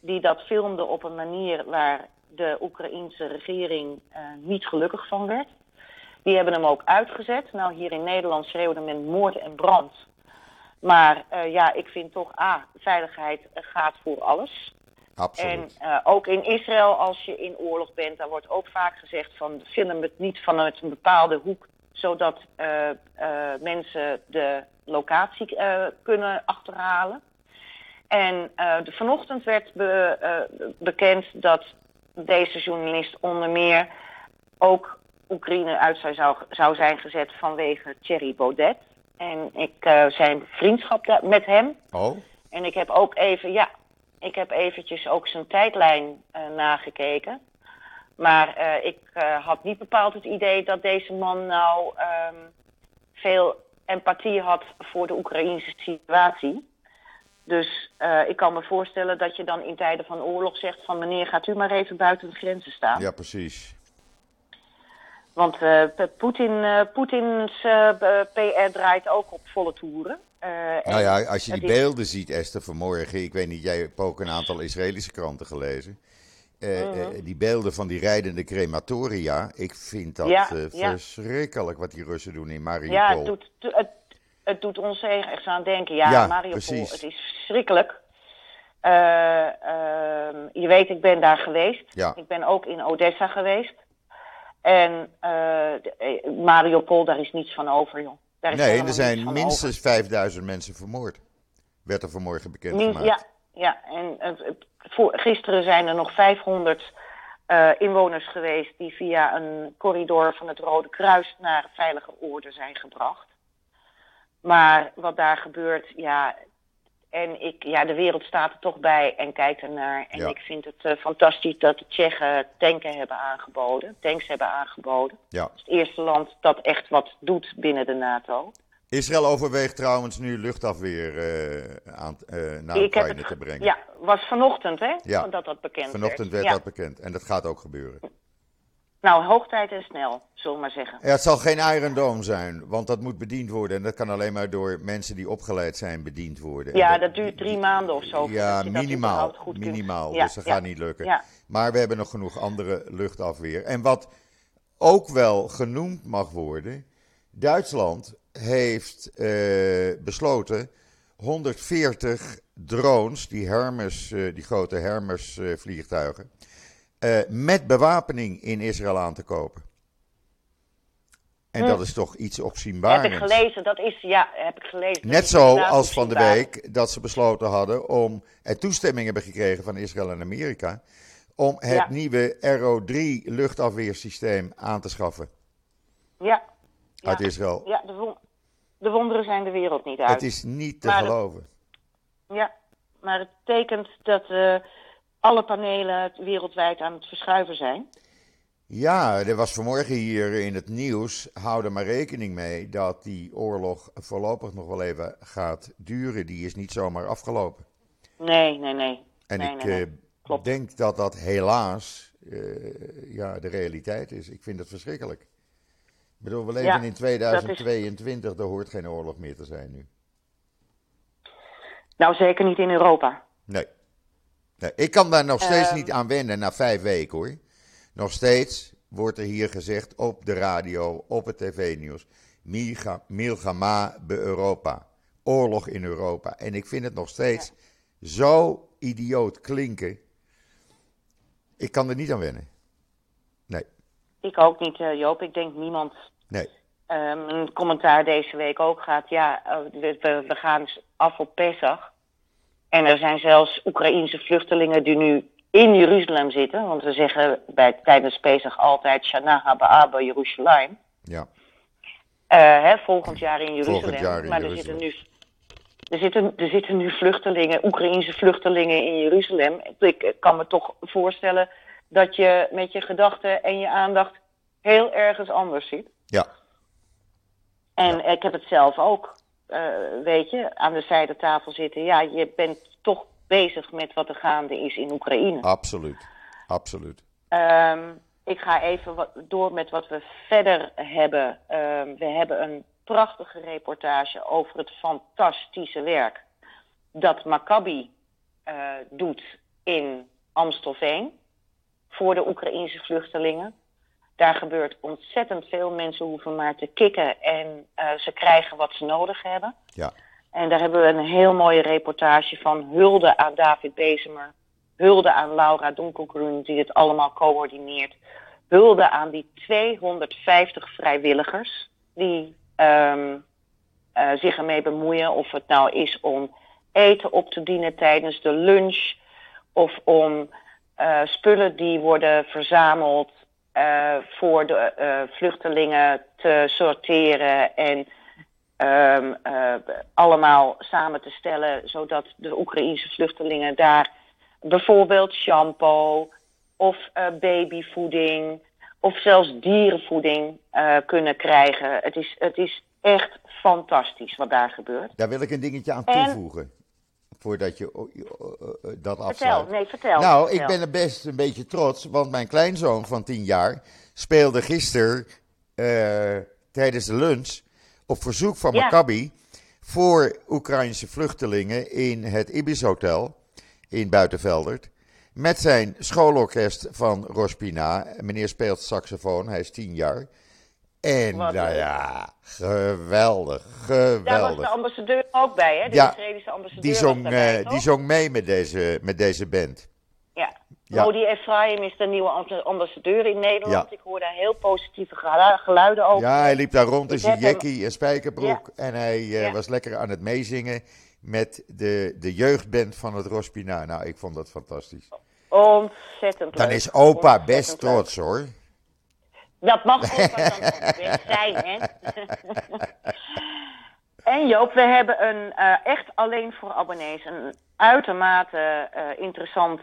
S1: die dat filmde op een manier waar de Oekraïense regering niet gelukkig van werd. Die hebben hem ook uitgezet. Nou, hier in Nederland schreeuwde men moord en brand. Maar uh, ja, ik vind toch, A, veiligheid gaat voor alles.
S2: Absoluut.
S1: En uh, ook in Israël, als je in oorlog bent, daar wordt ook vaak gezegd van film het niet vanuit een bepaalde hoek, zodat uh, mensen de locatie kunnen achterhalen. En de, vanochtend werd be, bekend dat deze journalist onder meer ook Oekraïne uit zou, zou zijn gezet vanwege Thierry Baudet. En ik uh, zijn vriendschap met hem.
S2: Oh.
S1: En ik heb ook even, ja, ik heb eventjes ook zijn tijdlijn uh, nagekeken. Maar uh, ik had niet bepaald het idee dat deze man nou um, veel empathie had voor de Oekraïnse situatie. Dus ik kan me voorstellen dat je dan in tijden van oorlog zegt van meneer gaat u maar even buiten de grenzen staan.
S2: Ja, precies.
S1: Want uh, Poetin, uh, Poetins PR draait ook op volle toeren.
S2: nou ja, als je die beelden ziet, Esther, vanmorgen. Ik weet niet, jij hebt ook een aantal Israëlische kranten gelezen. -huh. die beelden van die rijdende crematoria. Ik vind dat ja, verschrikkelijk wat die Russen doen in Mariupol.
S1: Ja, het doet, het, het doet ons echt aan denken. Ja, ja Mariupol, precies. het is verschrikkelijk. Ehm, je weet, ik ben daar geweest.
S2: Ja.
S1: Ik ben ook in Odessa geweest. En uh, Mariupol, daar is niets van over, joh. Daar is
S2: nee, er zijn minstens over. 5000 mensen vermoord. Werd er vanmorgen bekend Min, gemaakt.
S1: Ja, ja. en voor, gisteren zijn er nog 500 uh, inwoners geweest die via een corridor van het Rode Kruis naar veilige oorden zijn gebracht. Maar wat daar gebeurt, ja, en ik, ja, de wereld staat er toch bij en kijkt ernaar. En
S2: ja.
S1: ik vind het uh, fantastisch dat de Tsjechen tanken hebben aangeboden, tanks hebben aangeboden.
S2: Ja.
S1: Het is het eerste land dat echt wat doet binnen de NATO.
S2: Israël overweegt trouwens nu luchtafweer uh, aan, uh, naar Oekraïne te brengen.
S1: Ja, was vanochtend hè,
S2: ja.
S1: dat dat bekend
S2: vanochtend
S1: werd.
S2: werd dat bekend en dat gaat ook gebeuren.
S1: Nou, hoog tijd en snel, zullen we maar zeggen.
S2: Ja, het zal geen Iron Dome zijn, want dat moet bediend worden. En dat kan alleen maar door mensen die opgeleid zijn bediend worden.
S1: Ja,
S2: dat,
S1: dat, duurt drie maanden of zo.
S2: Ja, minimaal. minimaal, ja, dus dat ja, gaat niet lukken.
S1: Ja.
S2: Maar we hebben nog genoeg andere luchtafweer. En wat ook wel genoemd mag worden, Duitsland heeft uh, besloten 140 drones, die Hermes, uh, die grote Hermes uh, vliegtuigen uh, met bewapening in Israël aan te kopen. En hm. dat is toch iets opzienbaars.
S1: Heb ik gelezen, dat is, ja, heb ik gelezen.
S2: Net zo als van de week dat ze besloten hadden om, en toestemming hebben gekregen van Israël en Amerika, om het ja. nieuwe RO3 luchtafweersysteem aan te schaffen.
S1: Ja.
S2: Uit
S1: ja.
S2: Israël.
S1: Ja, de, de, wonderen zijn de wereld niet uit.
S2: Het is niet te maar geloven.
S1: Ja, maar het betekent dat... Uh, alle panelen wereldwijd aan het verschuiven zijn.
S2: Ja, er was vanmorgen hier in het nieuws. Hou er maar rekening mee dat die oorlog voorlopig nog wel even gaat duren. Die is niet zomaar afgelopen.
S1: Nee, nee, nee.
S2: En
S1: nee,
S2: ik
S1: nee, nee.
S2: Uh, denk dat dat helaas uh, ja, de realiteit is. Ik vind het verschrikkelijk. Ik bedoel, we leven ja, in 2022, is... er hoort geen oorlog meer te zijn nu.
S1: Nou, zeker niet in Europa.
S2: Nee. Nee, ik kan daar nog steeds uh, niet aan wennen na vijf weken hoor. Nog steeds wordt er hier gezegd op de radio, op het tv-nieuws. Milgama be Europa. Oorlog in Europa. En ik vind het nog steeds zo idioot klinken. Ik kan er niet aan wennen. Nee.
S1: Ik ook niet, eh, Joop. Ik denk niemand.
S2: Nee.
S1: Um, een commentaar deze week ook gaat. Ja, eh, we, we gaan af op Pesach. En er zijn zelfs Oekraïense vluchtelingen die nu in Jeruzalem zitten. Want we zeggen bij, tijdens Pesach altijd Shana Haba Jeruzalem.
S2: Ja.
S1: Uh, hè, volgend jaar in Jeruzalem.
S2: Volgend jaar in
S1: maar
S2: Jeruzalem.
S1: er zitten nu er zitten, er zitten nu vluchtelingen, Oekraïense vluchtelingen in Jeruzalem. Ik kan me toch voorstellen dat je met je gedachten en je aandacht heel ergens anders zit.
S2: Ja.
S1: En ik heb het zelf ook, uh, weet je, aan de zijde zitten. Ja, je bent toch bezig met wat er gaande is in Oekraïne.
S2: Absoluut, absoluut.
S1: Um, ik ga even wat, door met wat we verder hebben. Um, we hebben een prachtige reportage over het fantastische werk dat Maccabi uh, doet in Amstelveen voor de Oekraïnse vluchtelingen. Daar gebeurt ontzettend veel. Mensen hoeven maar te kikken en uh, ze krijgen wat ze nodig hebben.
S2: Ja.
S1: En daar hebben we een heel mooie reportage van. Hulde aan David Bezemer. Hulde aan Laura Donkelgroen, die het allemaal coördineert. Hulde aan die 250 vrijwilligers die um, uh, zich ermee bemoeien. Of het nou is om eten op te dienen tijdens de lunch. Of om uh, spullen die worden verzameld uh, voor de vluchtelingen te sorteren. En um, allemaal samen te stellen. Zodat de Oekraïnse vluchtelingen daar bijvoorbeeld shampoo of babyvoeding of zelfs dierenvoeding kunnen krijgen. Het is, het is echt fantastisch wat daar gebeurt.
S2: Daar wil ik een dingetje aan en... toevoegen. Voordat je uh, uh, dat afsluit.
S1: Vertel, nee, vertel.
S2: Nou,
S1: vertel.
S2: ik ben er best een beetje trots, want mijn kleinzoon van 10 jaar speelde gisteren tijdens de lunch op verzoek van
S1: Ja.
S2: Maccabi voor Oekraïnse vluchtelingen in het Ibis Hotel in Buitenveldert. Met zijn schoolorkest van Rospina. Meneer speelt saxofoon, hij is 10 jaar. En
S1: Wat
S2: nou
S1: leuk.
S2: ja, geweldig,
S1: Daar was de
S2: geweldig.
S1: ambassadeur ook bij, hè? De
S2: Ja,
S1: Israëlische ambassadeur
S2: Die zong,
S1: daarbij,
S2: eh, die zong mee met deze, met deze band.
S1: Ja.
S2: Ja.
S1: Modi Efraim is de nieuwe amb- ambassadeur in Nederland.
S2: Ja.
S1: Ik hoor daar heel positieve gelu- geluiden over.
S2: Ja, hij liep daar rond in zijn jackie en spijkerbroek. En hij eh, was lekker aan het meezingen met de, de jeugdband van het Rospina. Nou, ik vond dat fantastisch.
S1: Ontzettend
S2: Dan
S1: leuk.
S2: is opa best trots hoor.
S1: Dat mag opa dan ook best zijn, hè? <laughs> en Joop, we hebben een eh, echt alleen voor abonnees een uitermate eh, interessant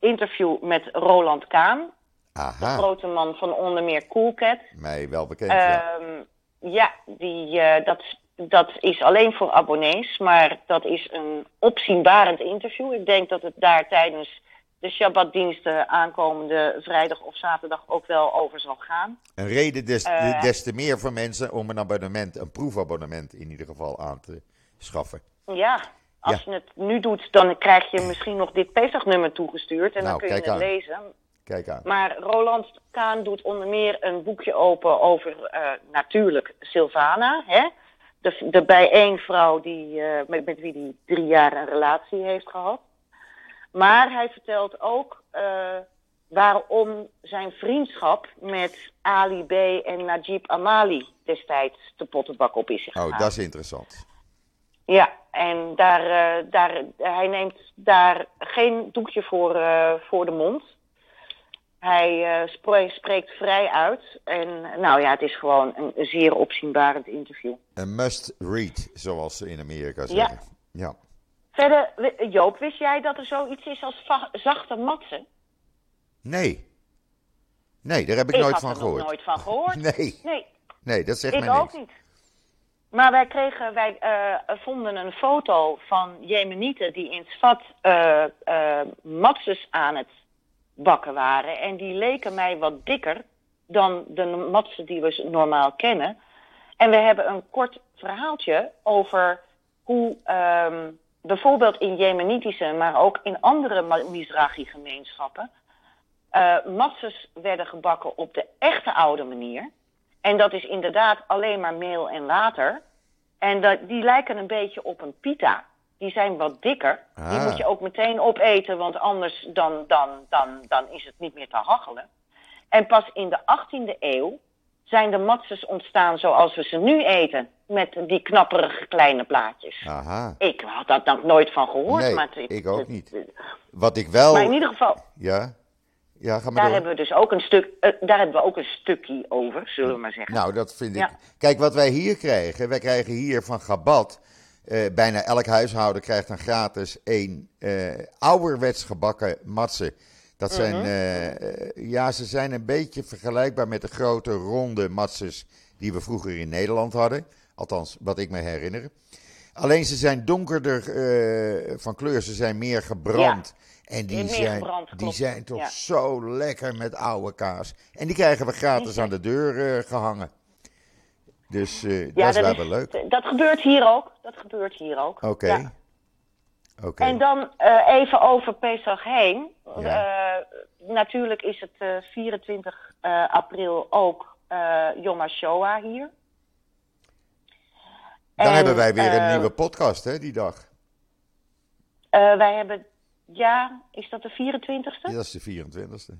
S1: interview met Roland Kaan. De
S2: Aha,
S1: grote man van onder meer Coolcat.
S2: mij wel bekend. ja.
S1: Ehm, ja, die, eh, dat, dat is alleen voor abonnees, maar dat is een opzienbarend interview. Ik denk dat het daar tijdens de Shabbatdiensten aankomende vrijdag of zaterdag ook wel over zal gaan.
S2: Een reden des,
S1: eh,
S2: des te meer voor mensen om een abonnement, een proefabonnement in ieder geval aan te schaffen.
S1: Ja, als
S2: Ja.
S1: je het nu doet, dan krijg je misschien nog dit Pesach-nummer toegestuurd en
S2: Nou,
S1: dan kun je het
S2: aan.
S1: lezen.
S2: Kijk aan.
S1: Maar Roland Kaan doet onder meer een boekje open over eh, natuurlijk Sylvana. Hè? De, de bijeenvrouw die, eh, met, met wie hij drie jaar een relatie heeft gehad. Maar hij vertelt ook eh, waarom zijn vriendschap met Ali B. en Najib Amali destijds de pottenbak op is gegaan.
S2: Oh, dat is interessant.
S1: Ja, en daar, eh, daar, hij neemt daar geen doekje voor, eh, voor de mond. Hij spre- spreekt vrij uit. En nou ja, het is gewoon een zeer opzienbarend interview.
S2: Een must read, zoals ze in Amerika zeggen. Ja.
S1: Verder, Joop, wist jij dat er zoiets is als zachte matsen?
S2: Nee. Nee, daar heb ik,
S1: Ik
S2: nooit van gehoord.
S1: nog nooit van gehoord. <laughs>
S2: Nee,
S1: Nee,
S2: nee, dat zegt
S1: ik
S2: mij
S1: ook
S2: niks.
S1: niet. Maar wij kregen, wij eh, vonden een foto van Jemenieten die in Svat eh eh matzes aan het bakken waren. En die leken mij wat dikker dan de matsen die we normaal kennen. En we hebben een kort verhaaltje over hoe ehm, bijvoorbeeld in Jemenitische, maar ook in andere Mizrahi-gemeenschappen, uh, matzes werden gebakken op de echte oude manier. En dat is inderdaad alleen maar meel en water. En dat, die lijken een beetje op een pita. Die zijn wat dikker. Die
S2: Ah.
S1: moet je ook meteen opeten, want anders dan, dan, dan, dan is het niet meer te hachelen. En pas in de 18e eeuw zijn de matzes ontstaan zoals we ze nu eten. Met die knapperige kleine plaatjes.
S2: Aha.
S1: Ik had dat nog nooit van gehoord.
S2: Nee,
S1: maar het-
S2: ik ook
S1: het-
S2: niet. Wat ik wel.
S1: Maar in ieder geval,
S2: Ja? Ja, ga maar
S1: daar
S2: door.
S1: hebben we dus ook een stuk, eh, daar hebben we ook een stukje over, zullen we maar zeggen.
S2: Nou, dat vind ik.
S1: Ja.
S2: Kijk, wat wij hier krijgen. Wij krijgen hier van Gabat. eh, bijna elk huishouden krijgt dan gratis een eh ouderwets gebakken matse. Dat zijn,
S1: Mhm.
S2: eh, eh, ja, ze zijn een beetje vergelijkbaar met de grote ronde matses die we vroeger in Nederland hadden. Althans, wat ik me herinner. Alleen ze zijn donkerder eh, van kleur, ze zijn meer gebrand. En die zijn,
S1: gebrand,
S2: die zijn toch
S1: Ja.
S2: zo lekker met oude kaas. En die krijgen we gratis aan de deur eh, gehangen. Dus eh, dat is wel wel leuk.
S1: Dat gebeurt hier ook. Dat gebeurt hier ook.
S2: Oké.
S1: En dan eh, even over Pesach heen.
S2: Ja.
S1: Eh, natuurlijk is het eh, 24 eh, april ook Yom HaShoah hier.
S2: Dan
S1: En,
S2: hebben wij weer een nieuwe podcast, hè, die dag.
S1: wij hebben, ja, is dat de 24ste?
S2: Ja, dat is de 24e.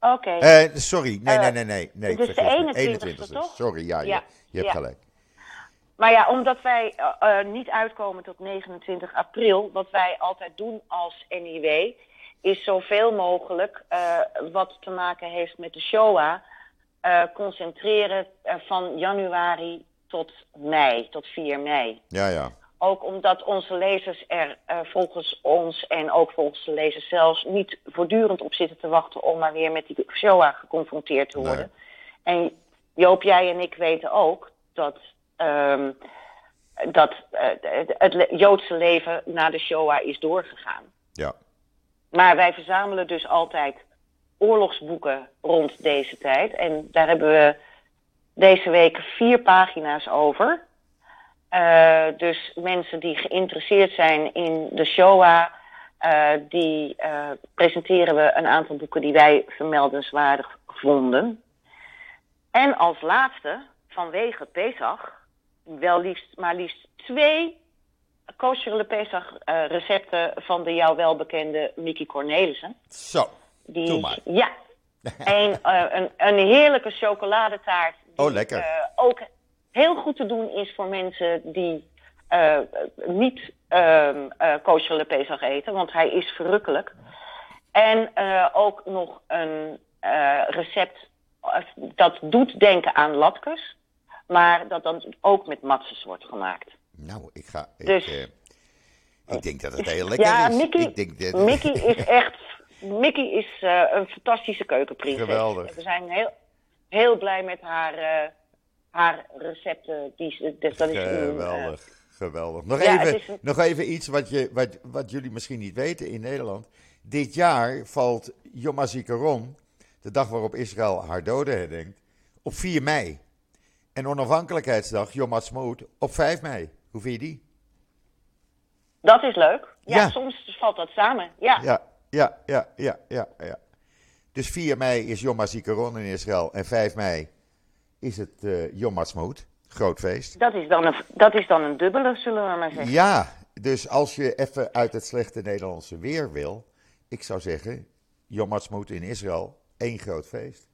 S1: Oké.
S2: Sorry, nee, nee, nee, nee. nee
S1: dus de
S2: vergis me.
S1: 21ste, toch?
S2: Sorry, ja,
S1: Ja,
S2: Je, je hebt
S1: ja.
S2: gelijk.
S1: Maar ja, omdat wij eh, eh, niet uitkomen tot 29 april, wat wij altijd doen als NIW, is zoveel mogelijk eh, wat te maken heeft met de Shoah, concentreren van januari tot mei, tot 4 mei.
S2: Ja, ja.
S1: Ook omdat onze lezers er volgens ons en ook volgens de lezers zelfs niet voortdurend op zitten te wachten om maar weer met die Shoah geconfronteerd te
S2: Nee.
S1: worden. En Joop, jij en ik weten ook dat, ehm, dat eh, het, Joodse leven na de Shoah is doorgegaan.
S2: Ja.
S1: Maar wij verzamelen dus altijd oorlogsboeken rond deze tijd. En daar hebben we deze week vier pagina's over. Eh, dus mensen die geïnteresseerd zijn in de Shoah, eh, die presenteren we een aantal boeken die wij vermeldenswaardig vonden. En als laatste, vanwege Pesach, wel liefst, maar liefst twee kosher Pesach eh, recepten van de jou welbekende Mickey Cornelissen.
S2: Zo.
S1: Die,
S2: Doe maar.
S1: Ja. <laughs> En eh, een, een heerlijke chocoladetaart. Die,
S2: Oh, lekker.
S1: eh, ook heel goed te doen is voor mensen die niet eh kosher le Pesach eten, want hij is verrukkelijk. En ook nog een recept dat doet denken aan latkes, maar dat dan ook met matzes wordt gemaakt.
S2: Nou, ik ga. Ik,
S1: Dus-
S2: eh, ik denk dat het heel lekker
S1: ja,
S2: is.
S1: Mickey,
S2: ik denk dat,
S1: Mickey is echt. Mickey is eh, een fantastische keukenprinses.
S2: Geweldig.
S1: We zijn heel, heel blij met haar, eh, haar recepten. Die, dus dat is een,
S2: Geweldig, geweldig. Nog,
S1: ja,
S2: even,
S1: een-
S2: nog even iets wat, je, wat, wat jullie misschien niet weten in Nederland. Dit jaar valt Yom HaZikaron, de dag waarop Israël haar doden herdenkt, op 4 mei. En onafhankelijkheidsdag, Yom HaTzmaut, op 5 mei. Hoe vind je die?
S1: dat is leuk. Ja,
S2: Ja.
S1: soms valt dat samen. Ja,
S2: Ja, ja, ja, ja, ja. ja. Dus 4 mei is Yom HaZikaron in Israël en 5 mei is het eh Yom HaTzmaut, groot feest.
S1: dat, is dan een, dat is dan een dubbele, zullen we maar zeggen.
S2: Ja, dus als je even uit het slechte Nederlandse weer wil, ik zou zeggen, Yom Ha'atzmaut in Israël, één groot feest.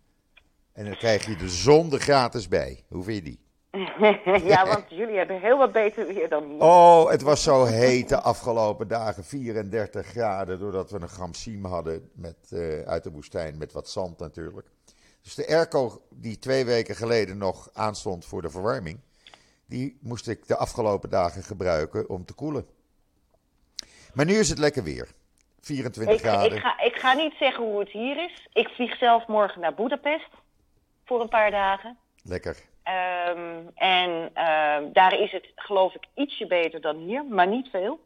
S2: En dan krijg je de zon er gratis bij. Hoe vind je die? <laughs>
S1: ja, want jullie hebben heel wat beter weer dan hier.
S2: Oh, het was zo heet de afgelopen dagen, 34 graden, doordat we een gramsiem hadden met, eh, uit de woestijn, met wat zand natuurlijk. Dus de airco die twee weken geleden nog aanstond voor de verwarming, die moest ik de afgelopen dagen gebruiken om te koelen. Maar nu is het lekker weer. 24
S1: Ik,
S2: graden.
S1: ik, ga, ik ga niet zeggen hoe het hier is. Ik vlieg zelf morgen naar Boedapest voor een paar dagen.
S2: Lekker.
S1: Ehm, en ehm, daar is het geloof ik ietsje beter dan hier, maar niet veel.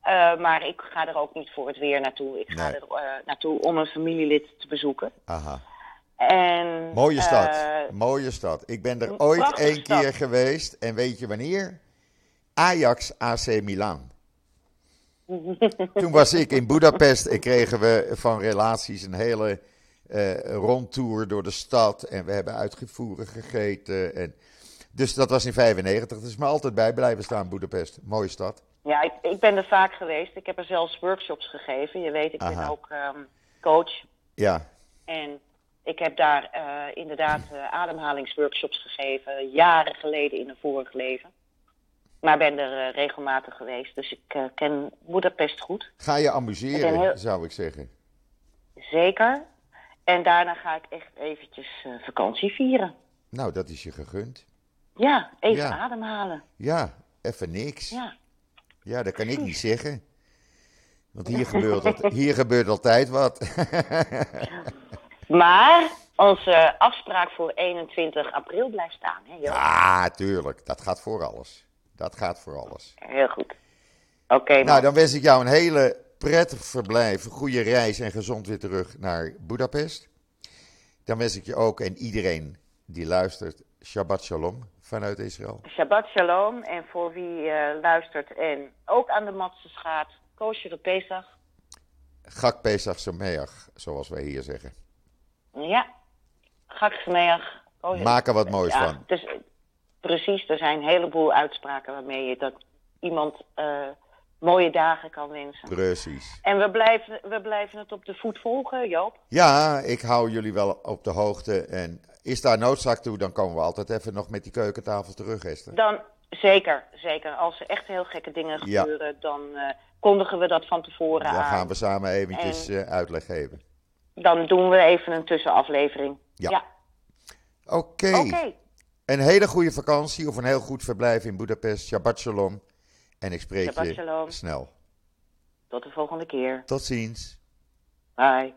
S1: Eh, maar ik ga er ook niet voor het weer naartoe. Ik ga
S2: Nee.
S1: er eh, naartoe om een familielid te bezoeken.
S2: Aha.
S1: En,
S2: Mooie stad.
S1: eh,
S2: Mooie stad. Ik ben er ooit één
S1: stad.
S2: keer geweest. En weet je wanneer? Ajax AC Milan. <laughs> Toen was ik in Budapest en kregen we van relaties een hele uh, rondtour door de stad. En we hebben uitgevoeren gegeten. En, dus dat was in 95. Dat is me altijd bij blijven staan, Budapest. Mooie stad.
S1: Ja, ik, ik ben er vaak geweest. Ik heb er zelfs workshops gegeven. Je weet, ik ben ook um, coach.
S2: Ja.
S1: En ik heb daar uh, inderdaad uh, ademhalingsworkshops gegeven. Jaren geleden in een vorig leven. Maar ben er uh, regelmatig geweest. Dus ik ken Budapest goed.
S2: Ga je amuseren, heel... zou ik zeggen.
S1: Zeker. En daarna ga ik echt eventjes vakantie vieren.
S2: Nou, dat is je gegund.
S1: Ja, even ja. ademhalen.
S2: Ja, even niks.
S1: Ja.
S2: Ja, dat kan ik niet zeggen. Want hier <laughs> gebeurt, al, hier gebeurt altijd wat. <laughs>
S1: maar onze afspraak voor 21 april blijft staan. Hè,
S2: ja, tuurlijk. Dat gaat voor alles. Dat gaat voor alles.
S1: Heel goed. Oké.
S2: nou, dan wens ik jou een hele prettig verblijf, een goede reis en gezond weer terug naar Budapest. Dan wens ik je ook en iedereen die luistert, Shabbat Shalom vanuit Israël.
S1: Shabbat Shalom. En voor wie uh, luistert en ook aan de matses gaat, kosher Pesach.
S2: Gak Pesach Sameach, zoals wij hier zeggen.
S1: Ja, Gak Sameach.
S2: Maak er wat moois
S1: ja,
S2: van.
S1: Dus, precies, er zijn een heleboel uitspraken waarmee je dat iemand uh, mooie dagen kan wensen.
S2: Precies.
S1: En we blijven, we blijven het op de voet volgen, Joop.
S2: Ja, ik hou jullie wel op de hoogte. En is daar noodzaak toe, dan komen we altijd even nog met die keukentafel terug, Esther.
S1: Dan, zeker, zeker. Als er echt heel gekke dingen gebeuren, dan uh, kondigen we dat van tevoren
S2: dan
S1: aan.
S2: Dan gaan we samen eventjes en... uitleg geven.
S1: Dan doen we even een tussenaflevering. Ja. ja.
S2: Oké. Okay. Okay. Een hele goede vakantie of een heel goed verblijf in Budapest. Shabbat shalom. En ik spreek
S1: Shabbat
S2: je
S1: shalom.
S2: snel.
S1: Tot de volgende keer.
S2: Tot ziens.
S1: Bye.